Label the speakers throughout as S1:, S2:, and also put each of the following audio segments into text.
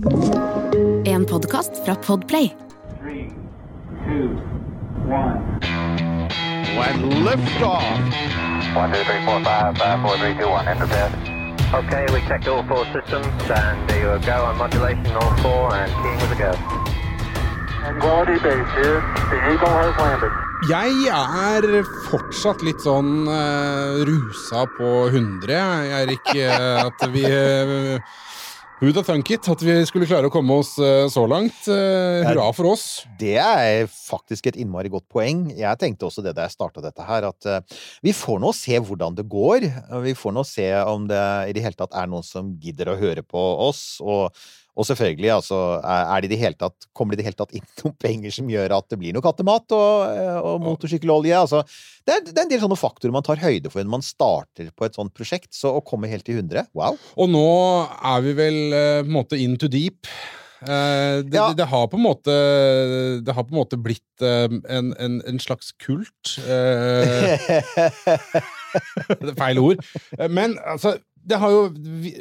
S1: En podkast fra Podplay.
S2: Three, two, one.
S3: And liftoff.
S4: One, two, three, four, five, five, four, three, two, one. Enter bed. Okay, we checked all four systems, and there you go on modulation, all four, and keying with a go.
S2: Quality base here. The Eagle has landed.
S5: Jeg er fortsatt litt sånn uh, rusa på 100, jeg, Erik. eh, at vi uh, Who'd have thunk it? At vi skulle klare å komme oss eh, så langt. Eh, hurra for oss.
S6: Det er faktisk et innmari godt poeng. Jeg tenkte også det da jeg starta dette her, at eh, vi får nå se hvordan det går. Vi får nå se om det i det hele tatt er noen som gidder å høre på oss. Og, og selvfølgelig, altså, er det i det hele tatt, kommer det i det hele tatt inn noen penger som gjør at det blir noe kattemat og, eh, og motorsykkelolje? Altså, det, er, det er en del sånne faktorer man tar høyde for når man starter på et sånt prosjekt. Så å komme helt til 100, wow!
S5: Og nå er vi vel eh, på en måte in to deep. Eh, det,
S6: Ja.
S5: det, har på en måte Det har på en måte blitt eh, en, en, en slags kult. Eh, feil ord. Men altså, det har jo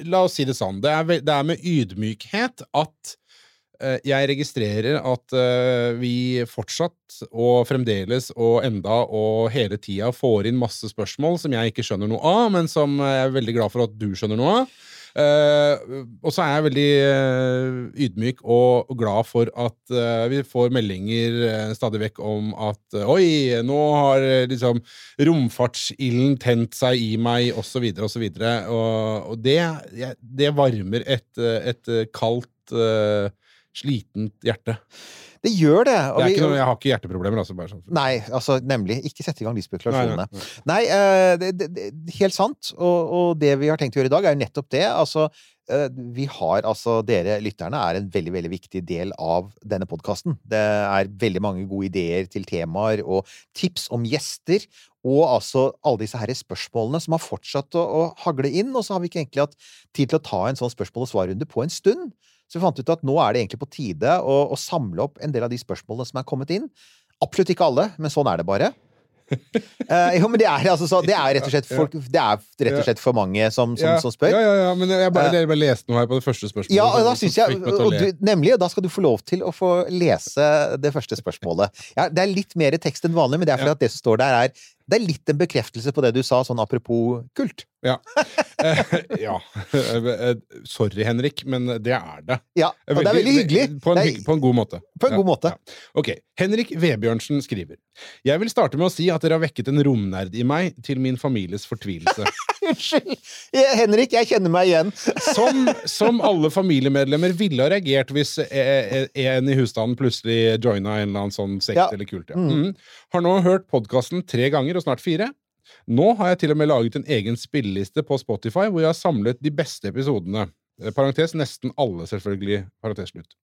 S5: La oss si det sånn. Det er, det er med ydmykhet at eh, jeg registrerer at eh, vi fortsatt og fremdeles og enda og hele tida får inn masse spørsmål som jeg ikke skjønner noe av, men som jeg er veldig glad for at du skjønner noe av. Eh, og så er jeg veldig eh, ydmyk og, og glad for at eh, vi får meldinger stadig vekk om at Oi, nå har liksom romfartsilden tent seg i meg, osv., osv. Og, og det, jeg, det varmer et, et kaldt, slitent hjerte.
S6: Det gjør det.
S5: Det
S6: vi-
S5: noe, jeg har ikke hjerteproblemer, altså. Bare sånn.
S6: Nei, altså nemlig. Ikke sette i gang de spekulasjonene.
S5: Nei, nei,
S6: Nei, eh, det, det, det, helt sant. Og, og det vi har tenkt å gjøre i dag, er jo nettopp det. Altså, eh, vi har altså Dere lytterne er en veldig, veldig viktig del av denne podkasten. Det er veldig mange gode ideer til temaer og tips om gjester. Og altså alle disse her spørsmålene som har fortsatt å, å hagle inn. Og så har vi ikke egentlig hatt tid til å ta en sånn spørsmål- og svarrunde på en stund. Så vi fant ut at nå er det egentlig på tide å, å samle opp en del av de spørsmålene som er kommet inn. Absolutt ikke alle, men sånn er det bare. uh, jo, men det er, altså, så, det er rett og slett folk, Det er rett og slett for mange som, som, som spør.
S5: Ja, ja, ja, men jeg bare,
S6: Eh,
S5: jeg bare leste noe her på det første spørsmålet.
S6: Ja, og da synes jeg, og du, Nemlig, og da skal du få lov til å få lese det første spørsmålet. Ja, det er litt mer tekst enn vanlig, men det er fordi at det som står der, er det er litt en bekreftelse på det du sa, sånn apropos kult.
S5: Ja. Eh, ja. Eh, Sorry, Henrik, men det er det.
S6: Ja, og det er veldig hyggelig.
S5: På en,
S6: er-
S5: på en god måte.
S6: På en
S5: Ja,
S6: god måte.
S5: Ja. Ok. Henrik Vebjørnsen skriver. Jeg vil starte med å si at dere har vekket en romnerd i meg til min families fortvilelse.
S6: Unnskyld! Henrik, jeg kjenner meg igjen.
S5: Som, som alle familiemedlemmer ville ha reagert hvis eh, eh, en i husstanden plutselig joina en eller annen sånn sekt
S6: Ja.
S5: eller kult. Ja. Mm. Har nå hørt podkasten tre ganger, og snart fire. Nå har jeg til og med laget en egen spilleliste på Spotify hvor jeg har samlet de beste episodene. Eh, Parentes nesten alle, selvfølgelig. Parentes slutt.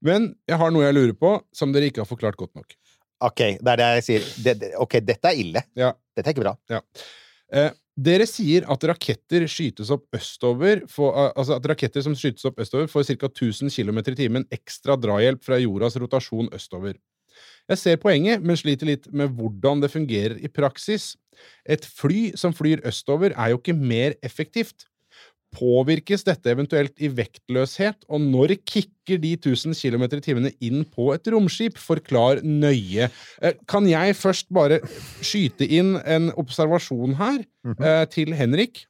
S5: Men jeg har noe jeg lurer på, som dere ikke har forklart godt nok.
S6: Ok, det er det jeg sier. Det, det, ok, dette er ille.
S5: Ja.
S6: Dette er ikke bra.
S5: Eh, dere sier at raketter opp østover for, Altså at raketter som skytes opp østover, får ca. 1000 km i timen ekstra drahjelp fra jordas rotasjon østover. Jeg ser poenget, men sliter litt med hvordan det fungerer i praksis. Et fly som flyr østover, er jo ikke mer effektivt. Påvirkes dette eventuelt i vektløshet, og når kicker de 1000 km i timene inn på et romskip? Forklar nøye. Eh, Kan jeg først bare skyte inn en observasjon her eh, til Henrik?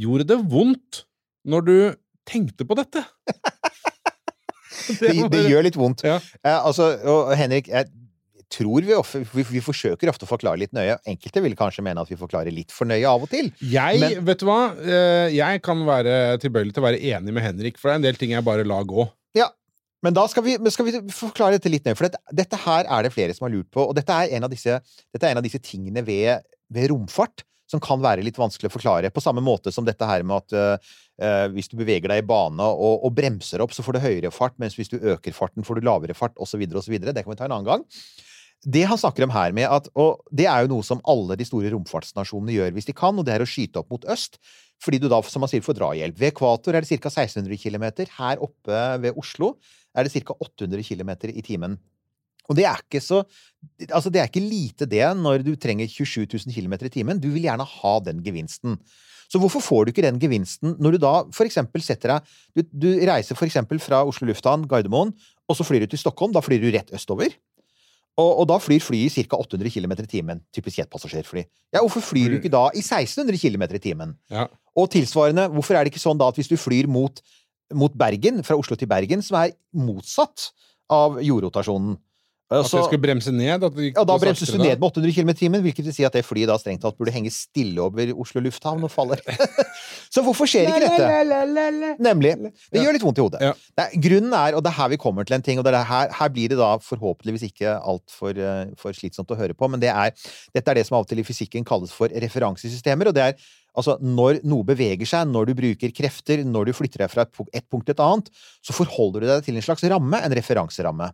S5: Gjorde det vondt når du tenkte på dette?
S6: Det, det gjør litt vondt.
S5: Ja.
S6: Eh, altså, og Henrik, jeg tror vi, ofte, vi, vi forsøker ofte å forklare litt nøye. Enkelte vil kanskje mene at vi forklarer litt for nøye av og til.
S5: Jeg,
S6: Men-
S5: vet du hva? Eh, Jeg kan være tilbøyelig til å være enig med Henrik, for det er en del ting jeg bare lar gå.
S6: Ja, men da skal vi, skal vi forklare dette litt nøye, for dette, dette her er det flere som har lurt på, og dette er en av disse, dette er en av disse tingene ved, ved romfart som kan være litt vanskelig å forklare, på samme måte som dette her med at øh, hvis du beveger deg i bane og, og bremser opp, så får du høyere fart, mens hvis du øker farten, får du lavere fart, osv., osv. Det kan vi ta en annen gang. Det han snakker om her med at, og det er jo noe som alle de store romfartsnasjonene gjør hvis de kan, og det er å skyte opp mot øst, fordi du da, som man sier, får drahjelp. Ved ekvator er det ca. 1600 km. Her oppe ved Oslo er det ca. 800 km i timen. Og det er ikke så Altså, det er ikke lite det når du trenger 27 000 km i timen. Du vil gjerne ha den gevinsten. Så hvorfor får du ikke den gevinsten når du da eksempel setter deg Du, du reiser eksempel fra Oslo lufthavn, Gardermoen, og så flyr du til Stockholm. Da flyr du rett østover. Og, og da flyr flyet i ca. 800 km i timen. Typisk jetpassasjerfly. Ja, hvorfor flyr du ikke da i 1600 km i timen?
S5: Ja.
S6: Og tilsvarende, hvorfor er det ikke sånn da at hvis du flyr mot, mot Bergen, fra Oslo til Bergen, som er motsatt av jordrotasjonen
S5: At det skulle bremse ned?
S6: Ja, da bremses du ned med 800 km i timen, hvilket vil si at det flyet da strengt tatt burde henge stille over Oslo lufthavn og faller. så hvorfor skjer ikke dette? Nemlig. Det gjør litt vondt i hodet.
S5: Ja.
S6: Er, grunnen er, og det er her vi kommer til en ting, og det er her, her blir det da forhåpentligvis ikke altfor uh, for slitsomt å høre på, men det er, dette er det som av og til i fysikken kalles for referansesystemer, og det er altså når noe beveger seg, når du bruker krefter, når du flytter deg fra et punkt til et annet, så forholder du deg til en slags ramme, en referanseramme.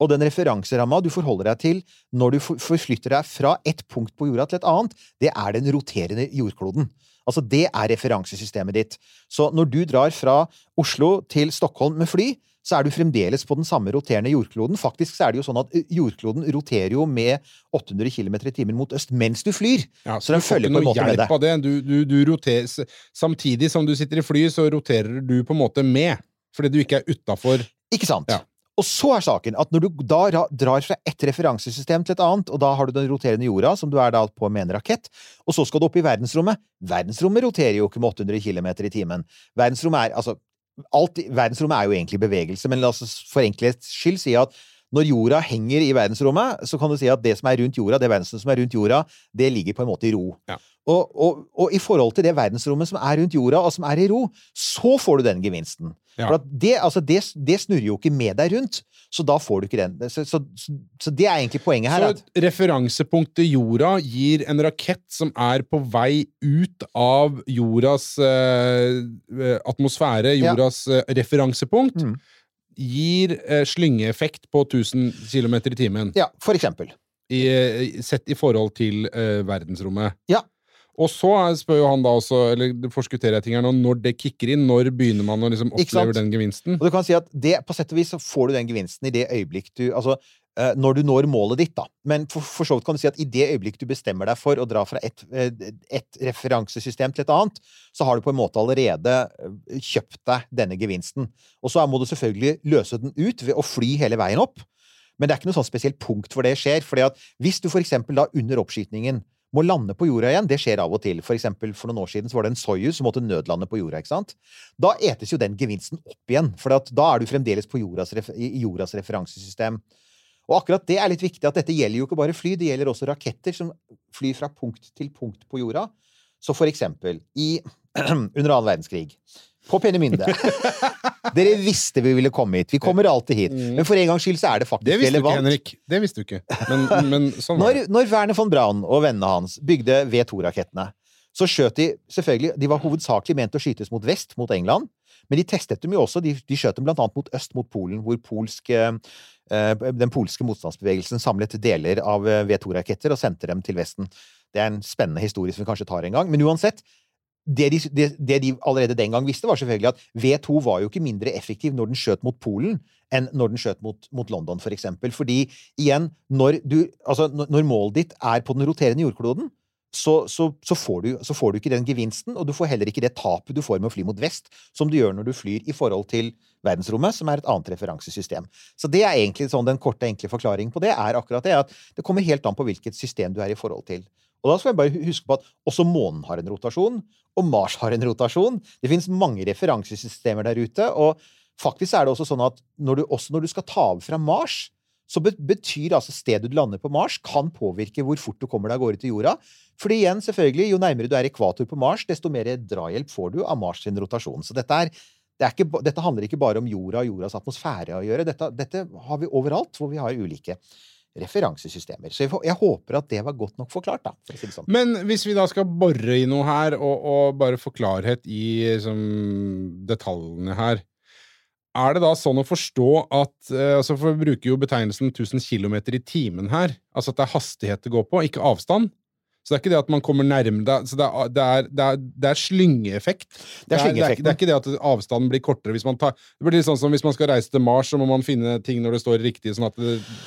S6: Og den referanseramma du forholder deg til når du forflytter deg fra et punkt på jorda til et annet, det er den roterende jordkloden. Altså, det er referansesystemet ditt. Så når du drar fra Oslo til Stockholm med fly, så er du fremdeles på den samme roterende jordkloden. Faktisk så er det jo sånn at jordkloden roterer jo med 800 km i timen mot øst mens du flyr.
S5: Ja,
S6: Så den følger på en måte med det.
S5: det. Du, du, du roterer, samtidig som du sitter i fly, så roterer du på en måte med. Fordi du ikke er utafor.
S6: Ikke sant?
S5: Ja.
S6: Og så er saken at når du da drar fra ett referansesystem til et annet, og da har du den roterende jorda, som du er da på med en rakett, og så skal du opp i verdensrommet Verdensrommet roterer jo ikke med 800 km i timen. Verdensrommet er altså alt, Verdensrommet er jo egentlig bevegelse, men la oss for enkelhets skyld si at når jorda henger i verdensrommet, så kan du si at det som er rundt jorda, det verdensrommet som er rundt jorda, det ligger på en måte i ro.
S5: Ja.
S6: Og, og, og i forhold til det verdensrommet som er rundt jorda, og som er i ro, så får du den gevinsten.
S5: Ja.
S6: For det, altså det, det snurrer jo ikke med deg rundt, så da får du ikke den. Så, så, så, så det er egentlig poenget her.
S5: Så
S6: At,
S5: et referansepunkt til jorda gir en rakett som er på vei ut av jordas eh, eh, atmosfære, jordas ja. referansepunkt,
S6: Mm.
S5: gir eh, slyngeeffekt på 1000 km i timen.
S6: ja, for eksempel.
S5: i, eh, sett i forhold til eh, verdensrommet.
S6: Ja.
S5: Og så spør jo han da også, eller forskutterer jeg ting her nå, når det kicker inn, når begynner man å liksom oppleve den gevinsten?
S6: Og du kan si at det, på sett og vis så får du den gevinsten i det øyeblikk du Altså eh, når du når målet ditt, da. Men for, for så vidt kan du si at i det øyeblikk du bestemmer deg for å dra fra ett et referansesystem til et annet, så har du på en måte allerede eh, kjøpt deg denne gevinsten. Og så må du selvfølgelig løse den ut ved å fly hele veien opp. Men det er ikke noe sånn spesielt punkt hvor det skjer. fordi at hvis du for eksempel da under oppskytingen må lande på jorda igjen, det skjer av og til. For eksempel for noen år siden var det en Soyuz som måtte nødlande på jorda. ikke sant? Da etes jo den gevinsten opp igjen, for da er du fremdeles på jordas, i jordas referansesystem. Og akkurat det er litt viktig, at dette gjelder jo ikke bare fly, det gjelder også raketter som flyr fra punkt til punkt på jorda. Så for eksempel i, under annen verdenskrig, på Peenemünde Dere visste vi ville komme hit. Vi kommer alltid hit. Men for en gangs skyld så er det faktisk relevant.
S5: Det visste du ikke. Henrik. Det visste du ikke. Men, men sånn var
S6: Når,
S5: det.
S6: når Werner von Braun og vennene hans bygde V2-rakettene, så skjøt de selvfølgelig De var hovedsakelig ment å skytes mot vest, mot England, men de testet dem jo også. De, de skjøt dem blant annet mot øst, mot Polen, hvor polsk, eh, den polske motstandsbevegelsen samlet deler av eh, V2-raketter og sendte dem til Vesten. Det er en spennende historie som vi kanskje tar en gang. Men uansett, det de, det, det de allerede den gang visste, var selvfølgelig at V2 var jo ikke mindre effektiv når den skjøt mot Polen, enn når den skjøt mot, mot London, for eksempel. Fordi, igjen, når, du, altså, når målet ditt er på den roterende jordkloden, så, så, så, får du, så får du ikke den gevinsten, og du får heller ikke det tapet du får med å fly mot vest, som du gjør når du flyr i forhold til verdensrommet, som er et annet referansesystem. Så det er egentlig sånn den korte, enkle forklaringen på det, er akkurat det, at det kommer helt an på hvilket system du er i forhold til. Og da skal vi bare huske på at også månen har en rotasjon, og Mars har en rotasjon. Det finnes mange referansesystemer der ute, og faktisk er det også sånn at når du, også når du skal ta av fra Mars, så be- betyr altså stedet du lander på Mars, kan påvirke hvor fort du kommer deg av gårde til jorda. Fordi igjen, selvfølgelig, jo nærmere du er ekvator på Mars, desto mer drahjelp får du av Mars sin rotasjon. Så dette, er, det ikke, dette handler ikke bare om jorda og jordas atmosfære å gjøre. Dette, dette har vi overalt hvor vi har ulike referansesystemer. Så jeg, håper at det var godt nok forklart, da, for å si det sånn.
S5: Men hvis vi da skal bore i noe her, og, og bare få klarhet i som, detaljene her Er det da sånn å forstå at eh, altså For vi bruker jo betegnelsen 1000 km i timen her. Altså at det er hastighet det går på, ikke avstand. Så det er ikke det at man kommer nærmere det, så det, er, det, er, det, er, det er slyngeeffekt.
S6: Det er
S5: Det er ikke det at avstanden blir kortere hvis man tar Det blir litt sånn som hvis man skal reise til Mars, så må man finne ting når det står riktig, sånn at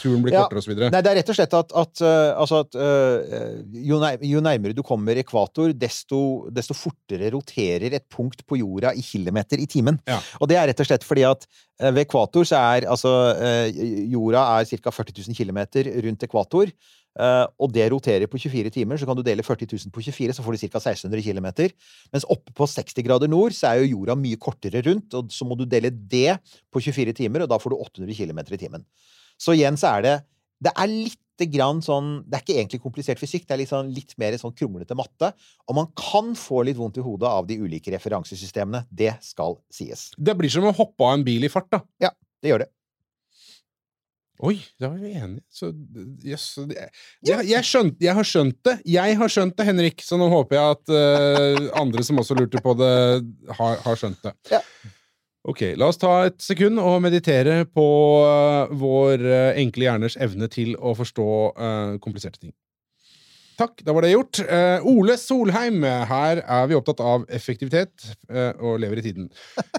S5: turen blir
S6: Ja.
S5: kortere, videre.
S6: Nei, det er rett og slett at, at, øh, altså at øh, jo, nær, jo nærmere du kommer ekvator, desto, desto fortere roterer et punkt på jorda i kilometer i timen.
S5: Ja.
S6: Og det er rett og slett fordi at øh, ved ekvator så er altså jorda er ca. 40 000 km rundt ekvator. Øh, og det roterer på 24 timer, så kan du dele 40 000 på 24, så får du ca. 1600 km. Mens oppe på 60 grader nord så er jo jorda mye kortere rundt, og så må du dele det på 24 timer, og da får du 800 km i timen. Så igjen så er det Det er lite grann sånn Det er ikke egentlig komplisert fysikk, det er litt, sånn, litt mer sånn kronglete matte. Og man kan få litt vondt i hodet av de ulike referansesystemene. Det skal sies.
S5: Det blir som å hoppe av en bil i fart, da.
S6: Ja, Det gjør det.
S5: Oi, da var vi enige. Så så jeg, jeg, jeg har skjønt det. Jeg har skjønt det, Henrik, så nå håper jeg at uh, andre som også lurte på det, har, har skjønt det.
S6: Ja.
S5: Ok, la oss ta et sekund og meditere på uh, vår uh, enkle hjerners evne til å forstå kompliserte ting. Takk, da var det gjort. Eh, Ole Solheim, her er vi opptatt av effektivitet eh, og lever i tiden.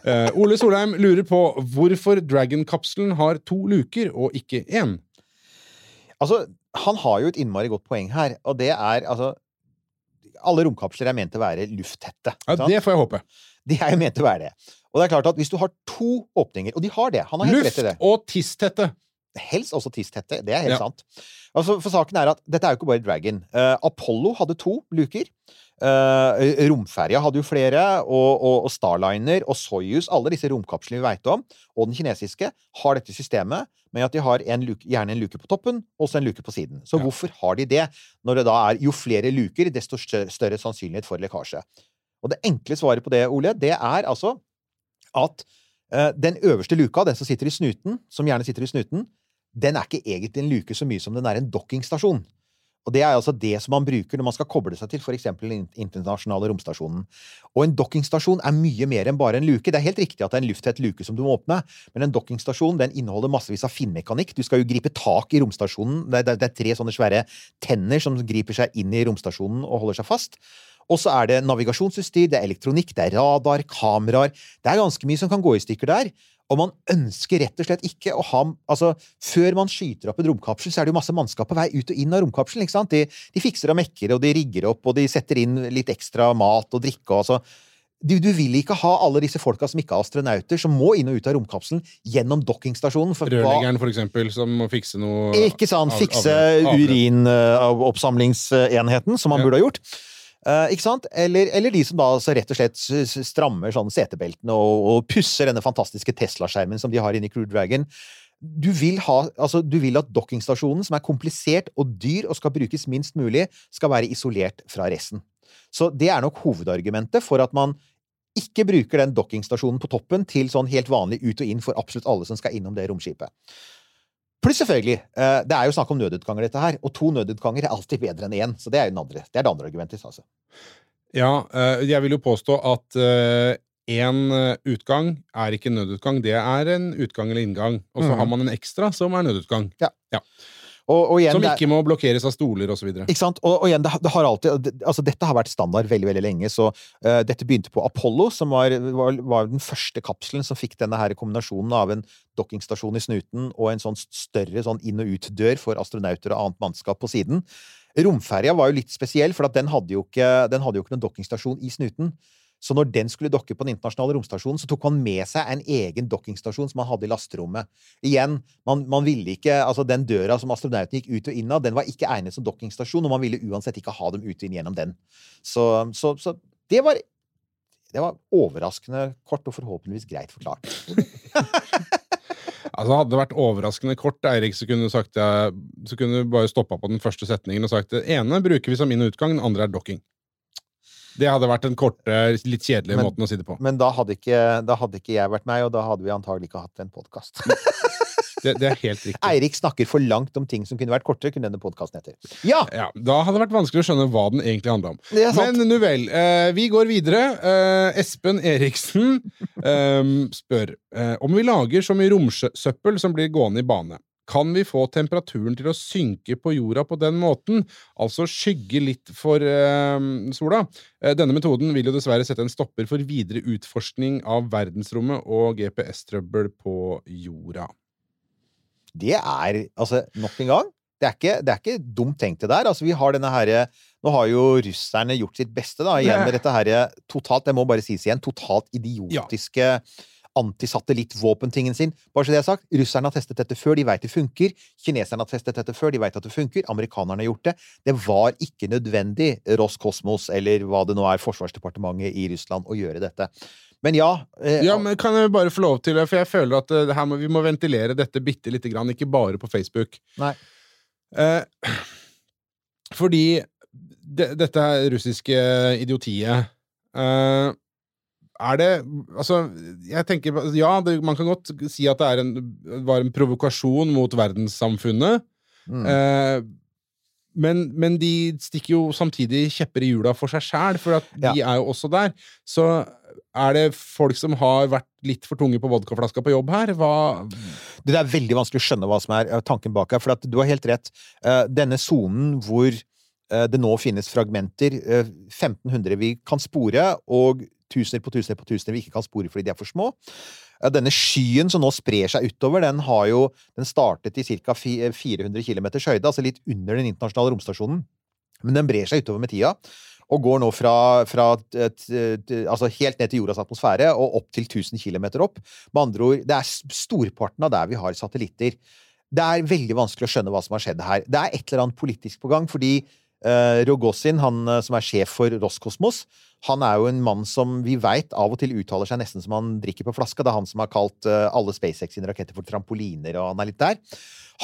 S5: Eh, Ole Solheim lurer på hvorfor Dragon-kapselen har to luker og ikke én.
S6: Altså, han har jo et innmari godt poeng her, og det er altså Alle romkapsler er ment til å være lufttette.
S5: Ja, det får jeg håpe.
S6: De er jo ment til å være det. Og det er klart at hvis du har to åpninger, og de har det Han har helt rett i
S5: Luft
S6: det.
S5: og tisstette.
S6: Helst også tisstette. Det er helt
S5: Ja.
S6: sant. Altså, for saken er at dette er jo ikke bare Dragon. Uh, Apollo hadde to luker. Uh, Romferja hadde jo flere, og, og, og Starliner og Soyuz, alle disse romkapslene vi veit om, og den kinesiske, har dette systemet med at de har en luke, gjerne en luke på toppen og så en luke på siden. Så
S5: Ja.
S6: hvorfor har de det, når det da er jo flere luker, desto større sannsynlighet for lekkasje? Og det enkle svaret på det, Ole, det er altså at uh, den øverste luka, den som sitter i snuten, som gjerne sitter i snuten, den er ikke egentlig en luke så mye som den er en dokkingstasjon. Og det er altså det som man bruker når man skal koble seg til f.eks. den internasjonale romstasjonen. Og en dokkingstasjon er mye mer enn bare en luke. Det er helt riktig at det er en lufttett luke som du må åpne, men en dokkingstasjon den inneholder massevis av finmekanikk. Du skal jo gripe tak i romstasjonen. Det er, det er tre sånne svære tenner som griper seg inn i romstasjonen og holder seg fast. Og så er det navigasjonsutstyr, det er elektronikk, det er radar, kameraer Det er ganske mye som kan gå i stykker der. Og man ønsker rett og slett ikke å ha Altså, før man skyter opp en romkapsel, så er det jo masse mannskap på vei ut og inn av romkapselen. ikke sant? De, de fikser og mekker, og de rigger opp, og de setter inn litt ekstra mat og drikke. og altså. Du, du vil ikke ha alle disse folka som ikke er astronauter, som må inn og ut av romkapselen gjennom dokkingstasjonen. for
S5: Rørleggeren, for eksempel, som må fikse noe
S6: ikke sant?
S5: av-
S6: Fikse urinoppsamlingsenheten, som man
S5: Ja.
S6: burde ha gjort. Eh, ikke sant? Eller, eller de som da altså rett og slett strammer sånn setebeltene og, og pusser denne fantastiske Tesla-skjermen som de har inni Crew Dragon. Du vil, ha, altså, du vil at dokkingstasjonen, som er komplisert og dyr og skal brukes minst mulig, skal være isolert fra resten. Så det er nok hovedargumentet for at man ikke bruker den dokkingstasjonen på toppen til sånn helt vanlig ut og inn for absolutt alle som skal innom det romskipet. Pluss selvfølgelig, eh, det er jo snakk om nødutganger, dette her, og to nødutganger er alltid bedre enn én. Så det er andre, det er det andre argumentet. Altså.
S5: Ja, eh, jeg vil jo påstå at én utgang er ikke nødutgang, det er en utgang eller inngang. Og så
S6: mm.
S5: har man en ekstra som er nødutgang.
S6: Og, og igjen,
S5: Som ikke må blokkeres av stoler osv.
S6: Ikke sant? Og, og igjen, det, det har alltid Altså, dette har vært standard veldig, veldig lenge, så uh, dette begynte på Apollo, som var, var, var den første kapselen som fikk denne her kombinasjonen av en dokkingstasjon i snuten og en sånn større sånn inn- og ut-dør for astronauter og annet mannskap på siden. Romferja var jo litt spesiell, for den hadde jo ikke, den hadde jo ikke noen dokkingstasjon i snuten. Så når den skulle dokke på den internasjonale romstasjonen, så tok man med seg en egen dokkingstasjon som man hadde i lasterommet. Igjen, man, man ville ikke Altså, den døra som astronauten gikk ut og inn av, den var ikke egnet som dokkingstasjon, og man ville uansett ikke ha dem ut og inn gjennom den. Så, så, så det var det var overraskende kort og forhåpentligvis greit forklart.
S5: Altså, hadde det vært overraskende kort, Eirik, så kunne du sagt ja, Så kunne du bare stoppa på den første setningen og sagt det ene bruker vi som inn- og utgang, den andre er dokking. Det hadde vært den korte, litt kjedelige
S6: Men-
S5: måten å si det på.
S6: Men da hadde, ikke, da hadde ikke jeg vært meg, og da hadde vi antagelig ikke hatt en podkast.
S5: Det, det er helt riktig.
S6: Eirik snakker for langt om ting som kunne vært kortere, kunne denne podkasten hete. Ja!
S5: Ja, Da hadde det vært vanskelig å skjønne hva den egentlig handla om. Men nu vel. Eh, vi går videre. Eh, Espen Eriksen eh, spør eh, om vi lager så mye romsøppel som blir gående i bane. Kan vi få temperaturen til å synke på jorda på den måten, altså skygge litt for eh, sola? Denne metoden vil jo dessverre sette en stopper for videre utforskning av verdensrommet og GPS-trøbbel på jorda.
S6: Det er altså nok en gang det er, ikke, det er ikke dumt tenkt, det der. Altså, vi har denne herre Nå har jo russerne gjort sitt beste, da, igjen med dette herre totalt Det må bare sies igjen. Totalt idiotiske antisatellittvåpentingen sin. Bare så det er sagt, Russerne har testet dette før, de veit det funker. Kineserne har testet dette før, de veit at det funker. Amerikanerne har gjort det. Det var ikke nødvendig, Roskosmos eller hva det nå er, Forsvarsdepartementet i Russland, å gjøre dette. Men ja eh,
S5: Ja, men Kan jeg bare få lov til det? For jeg føler at her må, vi må ventilere dette bitte lite grann, ikke bare på Facebook.
S6: Nei.
S5: Eh, fordi de, dette er russiske idiotiet eh, Er det Altså, jeg tenker Ja, det, man kan godt si at det er en, var en provokasjon mot verdenssamfunnet.
S6: Mm.
S5: Eh, men, men de stikker jo samtidig kjepper i hjula for seg sjæl, for at de er jo også der. Så er det folk som har vært litt for tunge på vodkaflaska på jobb her? Hva
S6: Det er veldig vanskelig å skjønne hva som er eh, tanken bak her, for at du har helt rett. Eh, Denne sonen hvor eh, det nå finnes fragmenter, eh, 1500 vi kan spore, og tusener på tusener på tusener vi ikke kan spore fordi de er for små. Denne skyen som nå sprer seg utover, den har jo Den startet i ca. 400 km høyde, altså litt under den internasjonale romstasjonen. Men den brer seg utover med tida, og går nå fra, fra et, et, altså helt ned til jordas atmosfære og opp til 1000 km opp. Med andre ord, det er storparten av der vi har satellitter. Det er veldig vanskelig å skjønne hva som har skjedd her. Det er et eller annet politisk på gang, fordi Rogozin, han eh, som er sjef for Roskosmos, han er jo en mann som vi veit av og til uttaler seg nesten som han drikker på flaska. Det er han som har kalt eh, alle SpaceX sine raketter for trampoliner, og han er litt der.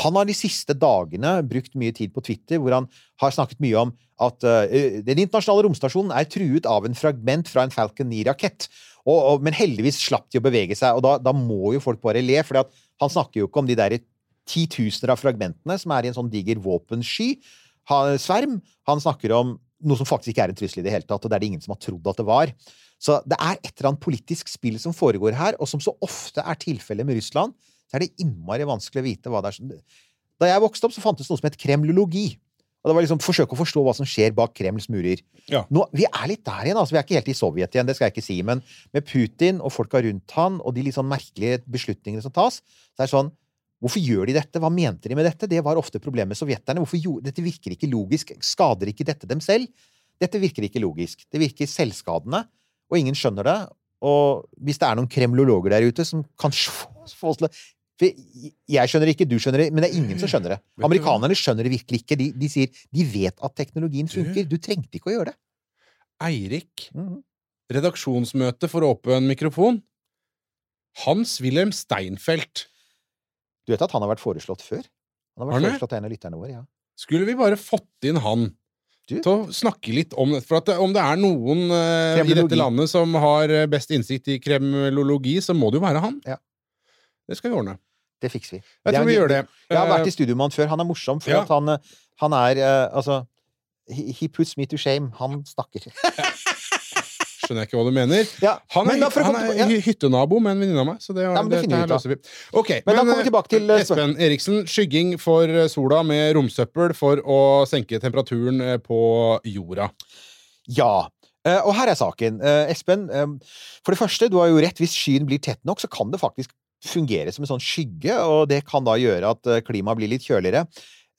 S6: Han har de siste dagene brukt mye tid på Twitter, hvor han har snakket mye om at uh, den internasjonale romstasjonen er truet av en fragment fra en Falcon 9-rakett. Og, og, men heldigvis slapp de å bevege seg, og da, da må jo folk bare le. For han snakker jo ikke om de der titusener av fragmentene som er i en sånn diger våpensky, sverm. Han snakker om noe som faktisk ikke er en trussel i det hele tatt, og det er det ingen som har trodd at det var. Så det er et eller annet politisk spill som foregår her, og som så ofte er tilfellet med Russland, så er det innmari vanskelig å vite hva det er som Da jeg vokste opp, så fantes det noe som het kremlologi. Og det var liksom forsøke å forstå hva som skjer bak Kremls murer.
S5: Ja.
S6: Nå, vi er litt der igjen, altså. Vi er ikke helt i Sovjet igjen, det skal jeg ikke si. Men med Putin og folka rundt han, og de litt sånn merkelige beslutningene som tas, så er det sånn Hvorfor gjør de dette? Hva mente de med dette? Det var ofte problemet med sovjeterne. Hvorfor dette virker ikke logisk. Skader ikke dette dem selv? Dette virker ikke logisk. Det virker selvskadende, og ingen skjønner det. Og hvis det er noen kremlologer der ute som kan få oss til Jeg skjønner ikke, du skjønner det, men det er ingen som skjønner det. Amerikanerne skjønner det virkelig ikke. De, de sier de vet at teknologien funker. Du trengte ikke å gjøre det.
S5: Eirik,
S6: Mhm.
S5: redaksjonsmøte for åpen mikrofon. Hans-Wilhelm Steinfeld.
S6: Du vet at han har vært foreslått før? Han har vært
S5: Arne?
S6: foreslått av en av lytterne våre, ja.
S5: Skulle vi bare fått inn han
S6: Du?
S5: til å snakke litt om det? For det, om det er noen uh, i dette landet som har eh, best innsikt i kremlologi, så må det jo være han.
S6: Ja.
S5: Det skal vi ordne.
S6: Det fikser vi.
S5: Jeg tror vi gjør det.
S6: Jeg har vært
S5: Eh,
S6: i studio med han før. Han er morsom, for
S5: Ja.
S6: han, eh, han er uh, Altså he, he puts me to shame. Han snakker.
S5: Skjønner jeg ikke hva du mener.
S6: Ja,
S5: Han er,
S6: men
S5: han er
S6: ja.
S5: hyttenabo med en venninne av meg, så det,
S6: Ja, men det
S5: det,
S6: det
S5: løser vi. Ok,
S6: Men da kommer vi
S5: eh,
S6: tilbake til, eh,
S5: Espen Eriksen. Skygging for eh, sola med romsøppel for å senke temperaturen eh, på jorda.
S6: Ja. Eh, og her er saken. Eh, Espen, eh, for det første, du har jo rett. Hvis skyen blir tett nok, så kan det faktisk fungere som en sånn skygge, og det kan da gjøre at eh, klimaet blir litt kjøligere.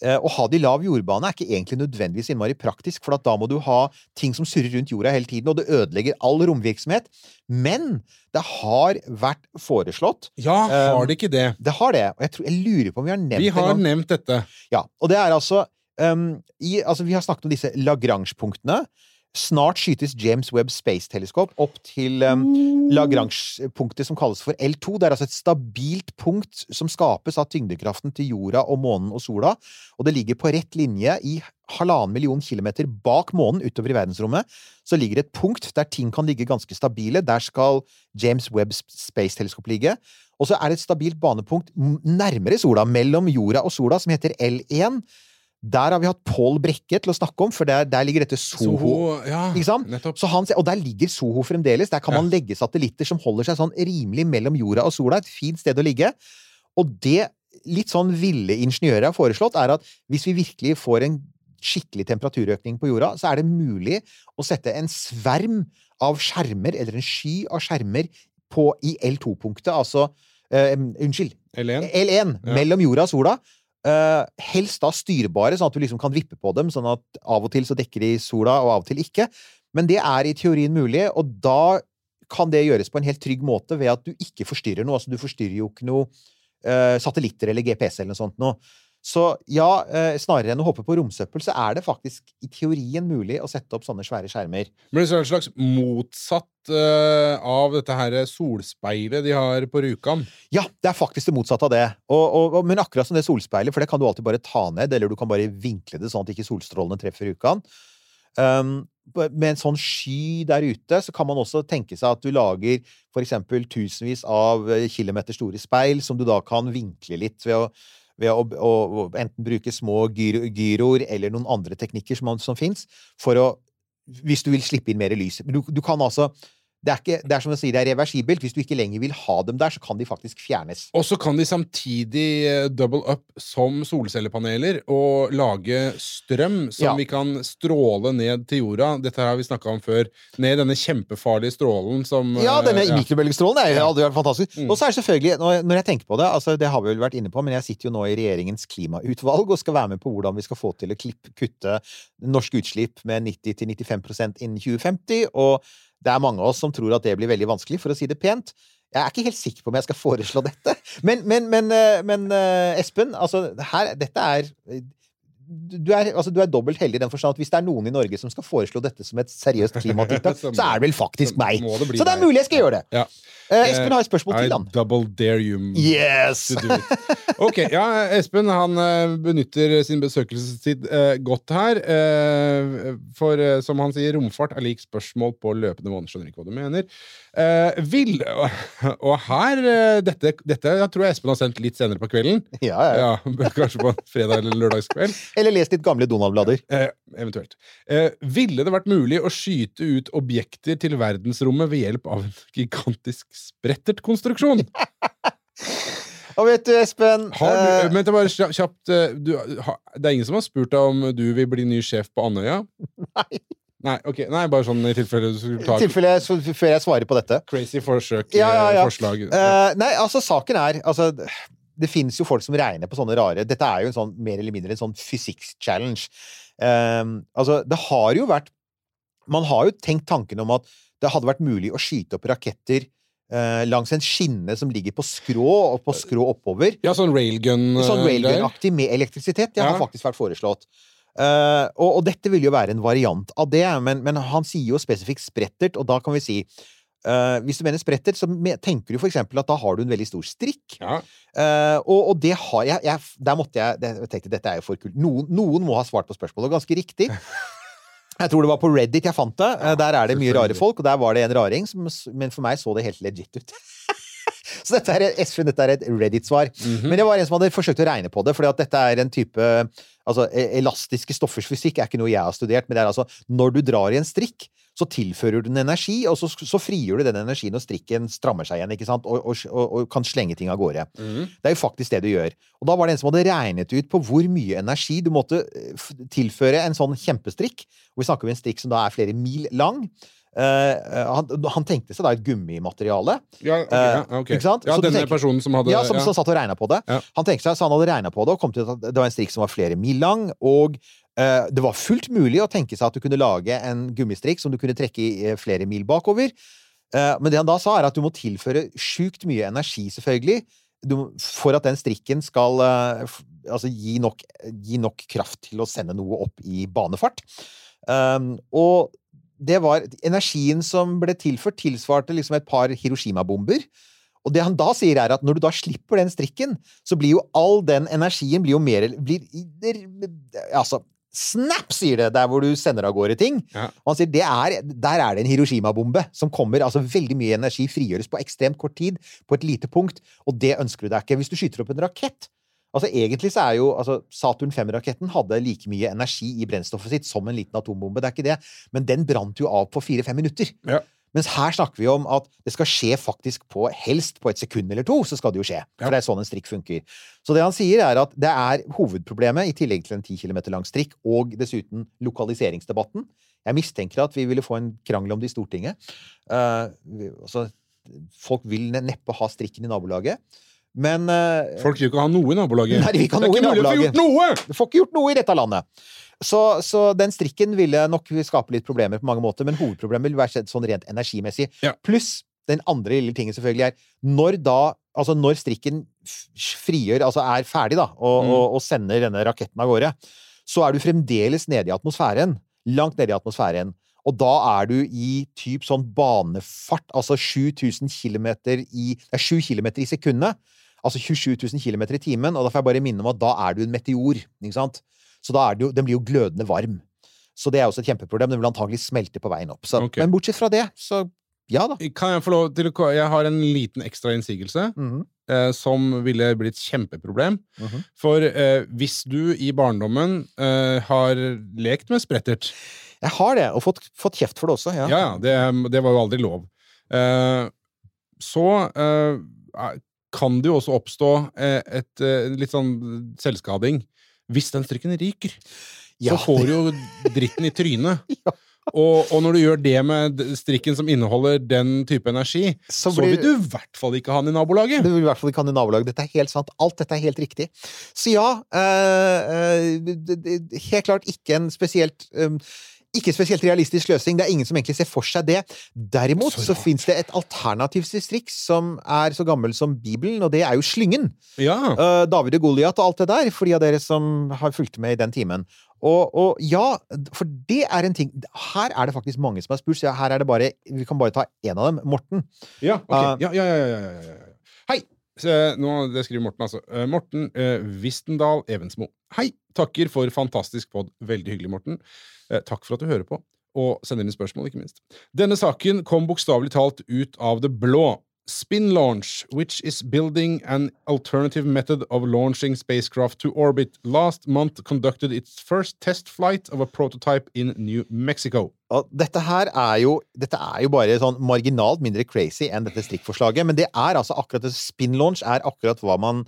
S6: Eh, Å ha det i lav jordbane er ikke egentlig nødvendigvis innmari praktisk, for at da må du ha ting som surrer rundt jorda hele tiden, og det ødelegger all romvirksomhet. Men det har vært foreslått
S5: Ja,
S6: Eh,
S5: har det ikke det?
S6: Det har det, og jeg, tror, jeg lurer på om vi har nevnt det Vi
S5: har nevnt dette.
S6: Ja, og det er altså, um, i, altså Vi har snakket om disse Lagrange-punktene. Snart skytes James Webb Space Telescope opp til um, Lagrange-punktet som kalles for L2. Det er altså et stabilt punkt som skapes av tyngdekraften til jorda og månen og sola. Og det ligger på rett linje i halvannen million kilometer bak månen utover i verdensrommet. Så ligger det et punkt der ting kan ligge ganske stabile. Der skal James Webb Space Telescope ligge. Og så er det et stabilt banepunkt nærmere sola, mellom jorda og sola, som heter L1. Der har vi hatt Pål Brekke til å snakke om, for der, der ligger dette Soho.
S5: Soho, ja,
S6: Ikke sant?
S5: nettopp.
S6: Så han, og der ligger Soho fremdeles. Der kan
S5: Ja.
S6: man legge satellitter som holder seg sånn rimelig mellom jorda og sola. Et fint sted å ligge. Og det litt sånn ville ingeniører har foreslått, er at hvis vi virkelig får en skikkelig temperaturøkning på jorda, så er det mulig å sette en sverm av skjermer, eller en sky av skjermer, på, i L2-punktet, altså eh, Unnskyld.
S5: L1.
S6: L1
S5: Ja.
S6: mellom jorda og sola. Eh, helst da styrbare, sånn at du liksom kan vippe på dem, sånn at av og til så dekker de sola, og av og til ikke. Men det er i teorien mulig, og da kan det gjøres på en helt trygg måte ved at du ikke forstyrrer noe. Altså, du forstyrrer jo ikke noe uh, satellitter eller GPS eller noe sånt noe. Så ja, eh, snarere enn å håpe på romsøppel, så er det faktisk i teorien mulig å sette opp sånne svære skjermer.
S5: Men det er en slags motsatt uh, av dette her solspeilet de har på Rjukan.
S6: Ja, det er faktisk det motsatte av det. Og, og, og, men akkurat som det solspeilet, for det kan du alltid bare ta ned, eller du kan bare vinkle det sånn at ikke solstrålene treffer Rjukan. Um, med en sånn sky der ute, så kan man også tenke seg at du lager for eksempel tusenvis av eh, kilometer store speil, som du da kan vinkle litt ved å, ved å, å, å enten bruke små gyro, gyroer eller noen andre teknikker som, som fins, for å Hvis du vil slippe inn mer lys. Du, du kan altså det er, ikke, det er som jeg sier, det er reversibelt. Hvis du ikke lenger vil ha dem der, så kan de faktisk fjernes.
S5: Og så kan de samtidig eh, double up som solcellepaneler og lage strøm som
S6: Ja.
S5: vi kan stråle ned til jorda. Dette her har vi snakka om før. Ned denne kjempefarlige strålen som
S6: Ja,
S5: denne
S6: denne mikrobølgestrålen er jo aldri vært fantastisk.
S5: Mm.
S6: Og så er det selvfølgelig, når, når jeg tenker på det, altså det har vi vel vært inne på, men jeg sitter jo nå i regjeringens klimautvalg og skal være med på hvordan vi skal få til å klipp, kutte norske utslipp med 90-95% innen 2050. Og det er mange av oss som tror at det blir veldig vanskelig, for å si det pent. Jeg er ikke helt sikker på om jeg skal foreslå dette. Men, men, men, eh, men eh, Espen, altså her, dette er du er, altså, du er dobbelt heldig i den forstand at hvis det er noen i Norge som skal foreslå dette som et seriøst klimatiltak,
S5: Så
S6: er det vel faktisk meg.
S5: det
S6: Så det er mulig jeg skal gjøre det.
S5: Ja.
S6: Eh, Espen har et spørsmål
S5: I
S6: til, han.
S5: double dare you
S6: Yes!
S5: to do it. Ok, ja, Espen han eh, benytter sin besøkelsestid eh, godt her. eh, for eh, som han sier, romfart er lik spørsmål på løpende måned. Skjønner ikke hva du mener. Eh, vil Og her eh, dette, dette jeg tror jeg Espen har sendt litt senere på kvelden.
S6: Ja, ja.
S5: Ja, Kanskje på en fredag eller lørdagskveld.
S6: Eller les litt gamle Donald-blader.
S5: Eh, eventuelt. Eh, ville det vært mulig å skyte ut objekter til verdensrommet ved hjelp av en gigantisk sprettertkonstruksjon?
S6: Og vet du, Espen
S5: Har du,
S6: eh,
S5: men det er bare kjapt, eh, du, Det er ingen som har spurt deg om du vil bli ny sjef på Andøya?
S6: Nei.
S5: Nei, okay. nei, bare sånn i tilfelle du skulle ta
S6: tilfelle jeg, før jeg svarer på dette
S5: crazy forsøk,
S6: Ja, ja, ja.
S5: eh, forslag.
S6: Uh, Nei, altså, saken er altså, Det finnes jo folk som regner på sånne rare Dette er jo en sånn, mer eller mindre en sånn fysikk-challenge. Um, altså, det har jo vært Man har jo tenkt tanken om at det hadde vært mulig å skyte opp raketter uh, langs en skinne som ligger på skrå, og på skrå oppover.
S5: Ja, sånn railgun
S6: Sånn
S5: eh,
S6: railgun-aktig med elektrisitet. Det har faktisk vært foreslått. Uh, og, og dette vil jo være en variant av det, men, men han sier jo spesifikt sprettert, og da kan vi si eh, Hvis du mener spretter, så tenker du eksempel at da har du en veldig stor strikk.
S5: Ja.
S6: Uh, og, og det har jeg, jeg Der måtte jeg Jeg tenkte dette er jo for kult. Noen, noen må ha svart på spørsmålet, og ganske riktig. Jeg tror det var på Reddit jeg fant det. Eh, der er det mye rare folk, og der var det en raring, som, men for meg så det helt legit ut. Så dette er, Espen, dette er et Reddit-svar.
S5: Mhm.
S6: Men det var en som hadde forsøkt å regne på det, fordi at dette er en type Altså, e- elastiske stoffers fysikk er ikke noe jeg har studert, men det er altså Når du drar i en strikk, så tilfører du den energi, og så, så frigjør du den energien når strikken strammer seg igjen, ikke sant, og, og, og, og kan slenge ting av gårde.
S5: Mm.
S6: Det er jo faktisk det du gjør. Og da var det en som hadde regnet ut på hvor mye energi du måtte eh, tilføre en sånn kjempestrikk. Og vi snakker om en strikk som da er flere mil lang. Uh, han, han tenkte seg da et gummimateriale.
S5: Ja, ok,
S6: Eh,
S5: ja, ok.
S6: ikke sant?
S5: ja denne
S6: tenker-
S5: personen som hadde
S6: Ja, som, som satt og regna på det.
S5: Ja.
S6: Han tenkte seg, så han hadde regna på det, og kom til at det var en strikk som var flere mil lang, og det var fullt mulig å tenke seg at du kunne lage en gummistrikk som du kunne trekke i eh, flere mil bakover. Eh, men det han da sa, er at du må tilføre sjukt mye energi, selvfølgelig, for at den strikken skal eh, altså gi nok, gi nok kraft til å sende noe opp i banefart. Um, og det var Energien som ble tilført, tilsvarte liksom et par Hiroshima-bomber. Og det han da sier, er at når du da slipper den strikken, så blir jo all den energien blir jo mer blir, Altså Snap, sier det, der hvor du sender av gårde ting.
S5: Ja.
S6: Og han sier det er, der er det en Hiroshima-bombe som kommer. altså Veldig mye energi frigjøres på ekstremt kort tid, på et lite punkt, og det ønsker du deg ikke. Hvis du skyter opp en rakett Altså Egentlig så er jo altså, Saturn 5-raketten hadde like mye energi i brennstoffet sitt som en liten atombombe, det er ikke det, men den brant jo av på fire-fem minutter.
S5: Ja.
S6: Mens her snakker vi om at det skal skje faktisk på helst på et sekund eller to, så skal det jo skje. For
S5: Ja.
S6: det er sånn en strikk funker. Så det han sier, er at det er hovedproblemet, i tillegg til en 10 km lang strikk, og dessuten lokaliseringsdebatten. Jeg mistenker at vi ville få en krangel om det i Stortinget. Uh, altså, folk vil neppe ha strikken i nabolaget. Men uh,
S5: Folk vil jo ikke ha noe i nabolaget.
S6: Nei, de ikke ha
S5: det er
S6: noe
S5: ikke mulig å få gjort noe!
S6: du får ikke gjort noe i dette landet. Så, så den strikken ville nok skape litt problemer på mange måter, men hovedproblemet vil være sånn rent energimessig.
S5: Ja.
S6: Pluss den andre lille tingen selvfølgelig er når da Altså når strikken frigjør, altså er ferdig, da, og,
S5: Mm.
S6: og, og sender denne raketten av gårde, så er du fremdeles nede i atmosfæren. Langt nede i atmosfæren. Og da er du i typ sånn banefart, altså 7000 km i Det er 7 km i sekundet. Altså 27 000 km i timen, og da får jeg bare minne om at da er du en meteor. ikke sant? Så da er jo, den blir jo glødende varm. Så det er også et kjempeproblem. Den vil antagelig smelte på veien opp. Så,
S5: okay.
S6: Men bortsett fra det, så ja da.
S5: Kan jeg få lov til å Jeg har en liten ekstra innsigelse.
S6: Mhm.
S5: eh, som ville blitt kjempeproblem.
S6: Mhm.
S5: For eh, hvis du i barndommen eh, har lekt med sprettert
S6: Jeg har det, og fått, fått kjeft for det også. Ja.
S5: Ja, ja, det, det var jo aldri lov. Eh, så eh, kan det jo også oppstå eh, et eh, litt sånn selvskading hvis den strikken ryker.
S6: Ja,
S5: så får du jo dritten i trynet. Og, og når du gjør det med strikken som inneholder den type energi,
S6: Så
S5: så, vil du i hvert fall ikke ha den i nabolaget.
S6: Du vil i hvert fall ikke ha den i nabolaget. Dette er helt sant. Alt dette er helt riktig. Så ja, øh, det- helt klart ikke en spesielt um, ikke spesielt realistisk løsning. Det er ingen som egentlig ser for seg det. Derimot
S5: Så
S6: så, fins det et alternativt distrikt som er så gammel som Bibelen, og det er jo slyngen.
S5: Ja.
S6: Uh, David og Goliat og alt det der, for de av dere som har fulgt med i den timen. Og, og ja, for det er en ting Her er det faktisk mange som har spurt, så her er det bare Vi kan bare ta én av dem. Morten.
S5: Ja, ok. Ja, ja, ja, ja, ja, ja, ja. Hei! Se, nå, det skriver Morten, altså. Eh, Morten eh, Vistendal Evensmo. Hei! Takker for fantastisk pod. Veldig hyggelig, Morten. Eh, takk for at du hører på, og sender inn spørsmål, ikke minst. Denne saken kom bokstavelig talt ut av det blå. Spin Launch, which is building an alternative method of launching spacecraft to orbit, last month conducted its first test flight of a prototype in New Mexico.
S6: Og dette her er jo, dette er jo bare sånn marginalt mindre crazy enn dette strikkforslaget, men det er altså akkurat spin launch er akkurat hva man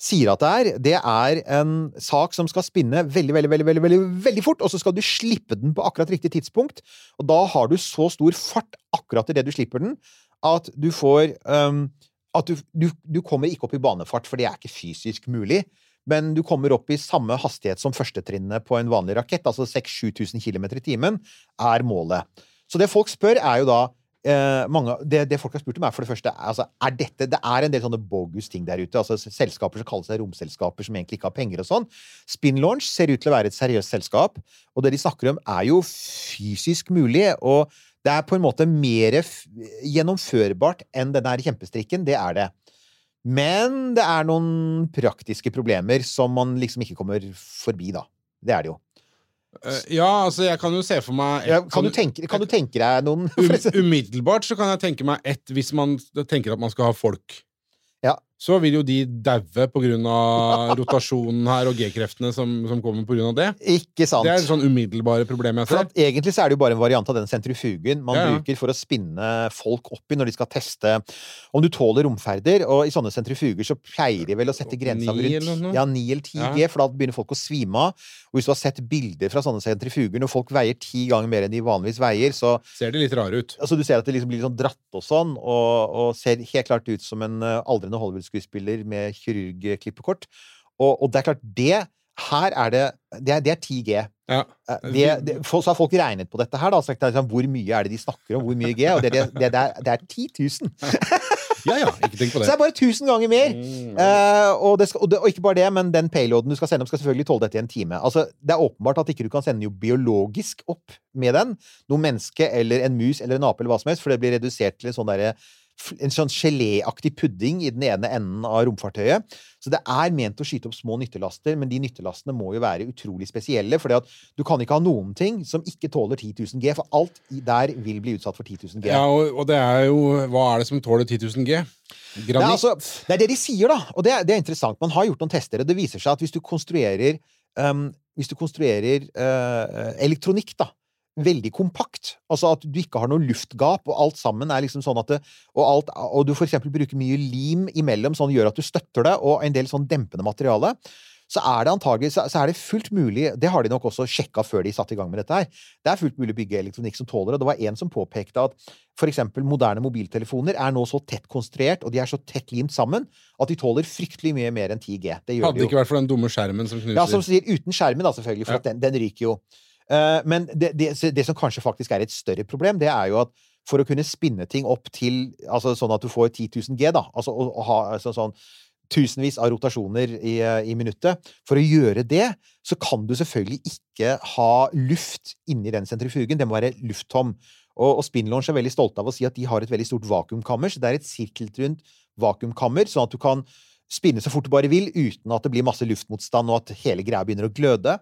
S6: sier at det er. Det er en sak som skal spinne veldig, veldig, veldig, veldig, veldig, fort, og så skal du slippe den på akkurat riktig tidspunkt. Og da har du så stor fart akkurat idet du slipper den, at du får um, At du, du, du kommer ikke opp i banefart, for det er ikke fysisk mulig. Men du kommer opp i samme hastighet som førstetrinnet på en vanlig rakett, altså 6000-7000 km i timen, er målet. Så det folk spør, er jo da eh, mange, det, det folk har spurt om, er for det første altså, er dette, Det er en del sånne bogus ting der ute. altså Selskaper som kaller seg romselskaper, som egentlig ikke har penger og sånn. Spin Launch ser ut til å være et seriøst selskap, og det de snakker om, er jo fysisk mulig. og det er på en måte mer gjennomførbart enn den der kjempestrikken. Det er det. Men det er noen praktiske problemer som man liksom ikke kommer forbi, da. Det er det jo.
S5: Eh, ja, altså, jeg kan jo se for meg et
S6: Ja, kan,
S5: sånn-
S6: du tenke, kan du tenke deg noen
S5: Um, umiddelbart så kan jeg tenke meg ett hvis man tenker at man skal ha folk.
S6: Ja.
S5: Så vil jo de daue av rotasjonen her og G-kreftene som, som kommer av det.
S6: Ikke sant?
S5: Det er sånn umiddelbare problem jeg ser.
S6: egentlig så er det jo bare en variant av den sentrifugen man
S5: Ja, ja.
S6: bruker for å spinne folk opp i når de skal teste om du tåler romferder. Og i sånne sentrifuger så pleier de vel å sette grensa rundt ja, 9 eller 10
S5: Ja.
S6: G, for da begynner folk å svime av. Og hvis du har sett bilder fra sånne sentrifuger, når folk veier ti ganger mer enn de vanligvis veier, så
S5: Ser de litt rare ut.
S6: Altså Du ser at det liksom blir litt sånn dratt og sånn, og, og ser helt klart ut som en eh, aldrende Hollywood-skuespiller med kirurgklippekort. Og, og det er klart, det her er det Det er, det er 10G.
S5: Ja.
S6: Eh, Det, det, så har folk regnet på dette her, da. sagt, liksom, hvor mye er det de snakker om? Hvor mye G? Og det, det, det, det, er, det er 10 000!
S5: ja ja, ikke tenk på
S6: Så det
S5: det.
S6: er bare 1000 ganger mer!
S5: Mm.
S6: Uh, og, det skal, og, det, og ikke bare det, men den payloaden du skal sende opp, skal selvfølgelig tåle dette i en time. Altså, det er åpenbart at ikke du kan sende jo biologisk opp med den. Noe menneske eller en mus eller en ape eller hva som helst, for det blir redusert til en sånn derre en sånn geléaktig pudding i den ene enden av romfartøyet. Så det er ment å skyte opp små nyttelaster, men de nyttelastene må jo være utrolig spesielle. For du kan ikke ha noen ting som ikke tåler 10 000 G, for alt der vil bli utsatt for 10 000 G.
S5: Ja, og, og det er jo Hva er det som tåler 10 000 G?
S6: Det er, altså, det er det de sier, da. Og det er, det er interessant. Man har gjort noen tester, og det viser seg at hvis du konstruerer um, Hvis du konstruerer uh, elektronikk, da, veldig kompakt. Altså at du ikke har noe luftgap, og alt sammen er liksom sånn at det, og, alt, og du for eksempel bruker mye lim imellom, sånn gjør at du støtter det, og en del sånn dempende materiale. Så er det antagelig så, er det fullt mulig Det har de nok også sjekka før de satte i gang med dette her. Det er fullt mulig å bygge elektronikk som tåler det. Det var en som påpekte at eksempel moderne mobiltelefoner er nå så tett konstruert, og de er så tett limt sammen, at de tåler fryktelig mye mer enn 10G. Det
S5: Hadde
S6: de
S5: det ikke vært for den dumme skjermen som knuser.
S6: Ja, som sier uten skjermen, da, selvfølgelig, for
S5: Ja.
S6: at den, den ryker jo. Eh, men det, det, det som kanskje faktisk er et større problem, det er jo at for å kunne spinne ting opp til altså Sånn at du får 10 000 G, da, altså å, å ha altså, sånn tusenvis av rotasjoner i, eh, i minuttet. For å gjøre det, så kan du selvfølgelig ikke ha luft inni den sentrifugen. Den må være lufttom. Og, og Spinlaunch er veldig stolte av å si at de har et veldig stort vakuumkammer. Så det er et sirkelrundt vakuumkammer, sånn at du kan spinne så fort du bare vil, uten at det blir masse luftmotstand, og at hele greia begynner å gløde.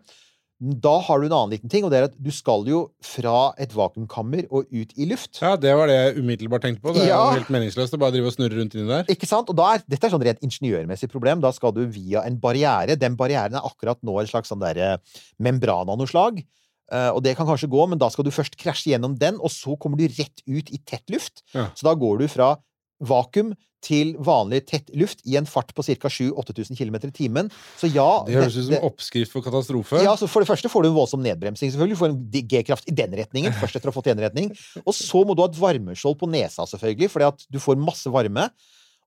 S6: Da har du en annen liten ting, og det er at du skal jo fra et vakuumkammer og ut i luft.
S5: Ja, det var det jeg umiddelbart tenkte på. Det er
S6: Ja.
S5: jo helt meningsløst å bare drive og snurre rundt inni der.
S6: Ikke sant? Og da er, dette er sånn rent ingeniørmessig problem. Da skal du via en barriere. Den barrieren er akkurat nå en slags sånn derre membran av noe slag. Eh, og det kan kanskje gå, men da skal du først krasje gjennom den, og så kommer du rett ut i tett luft.
S5: Ja.
S6: Så da går du fra vakuum til vanlig tett luft i en fart på ca. 7000-8000 km i timen. Så ja
S5: Det høres ut som oppskrift for katastrofe.
S6: ja, så For det første får du en voldsom nedbremsing. selvfølgelig. Du får en G-kraft i den retningen, først etter å ha fått en retning. Og så må du ha et varmeskjold på nesa, selvfølgelig, fordi at du får masse varme.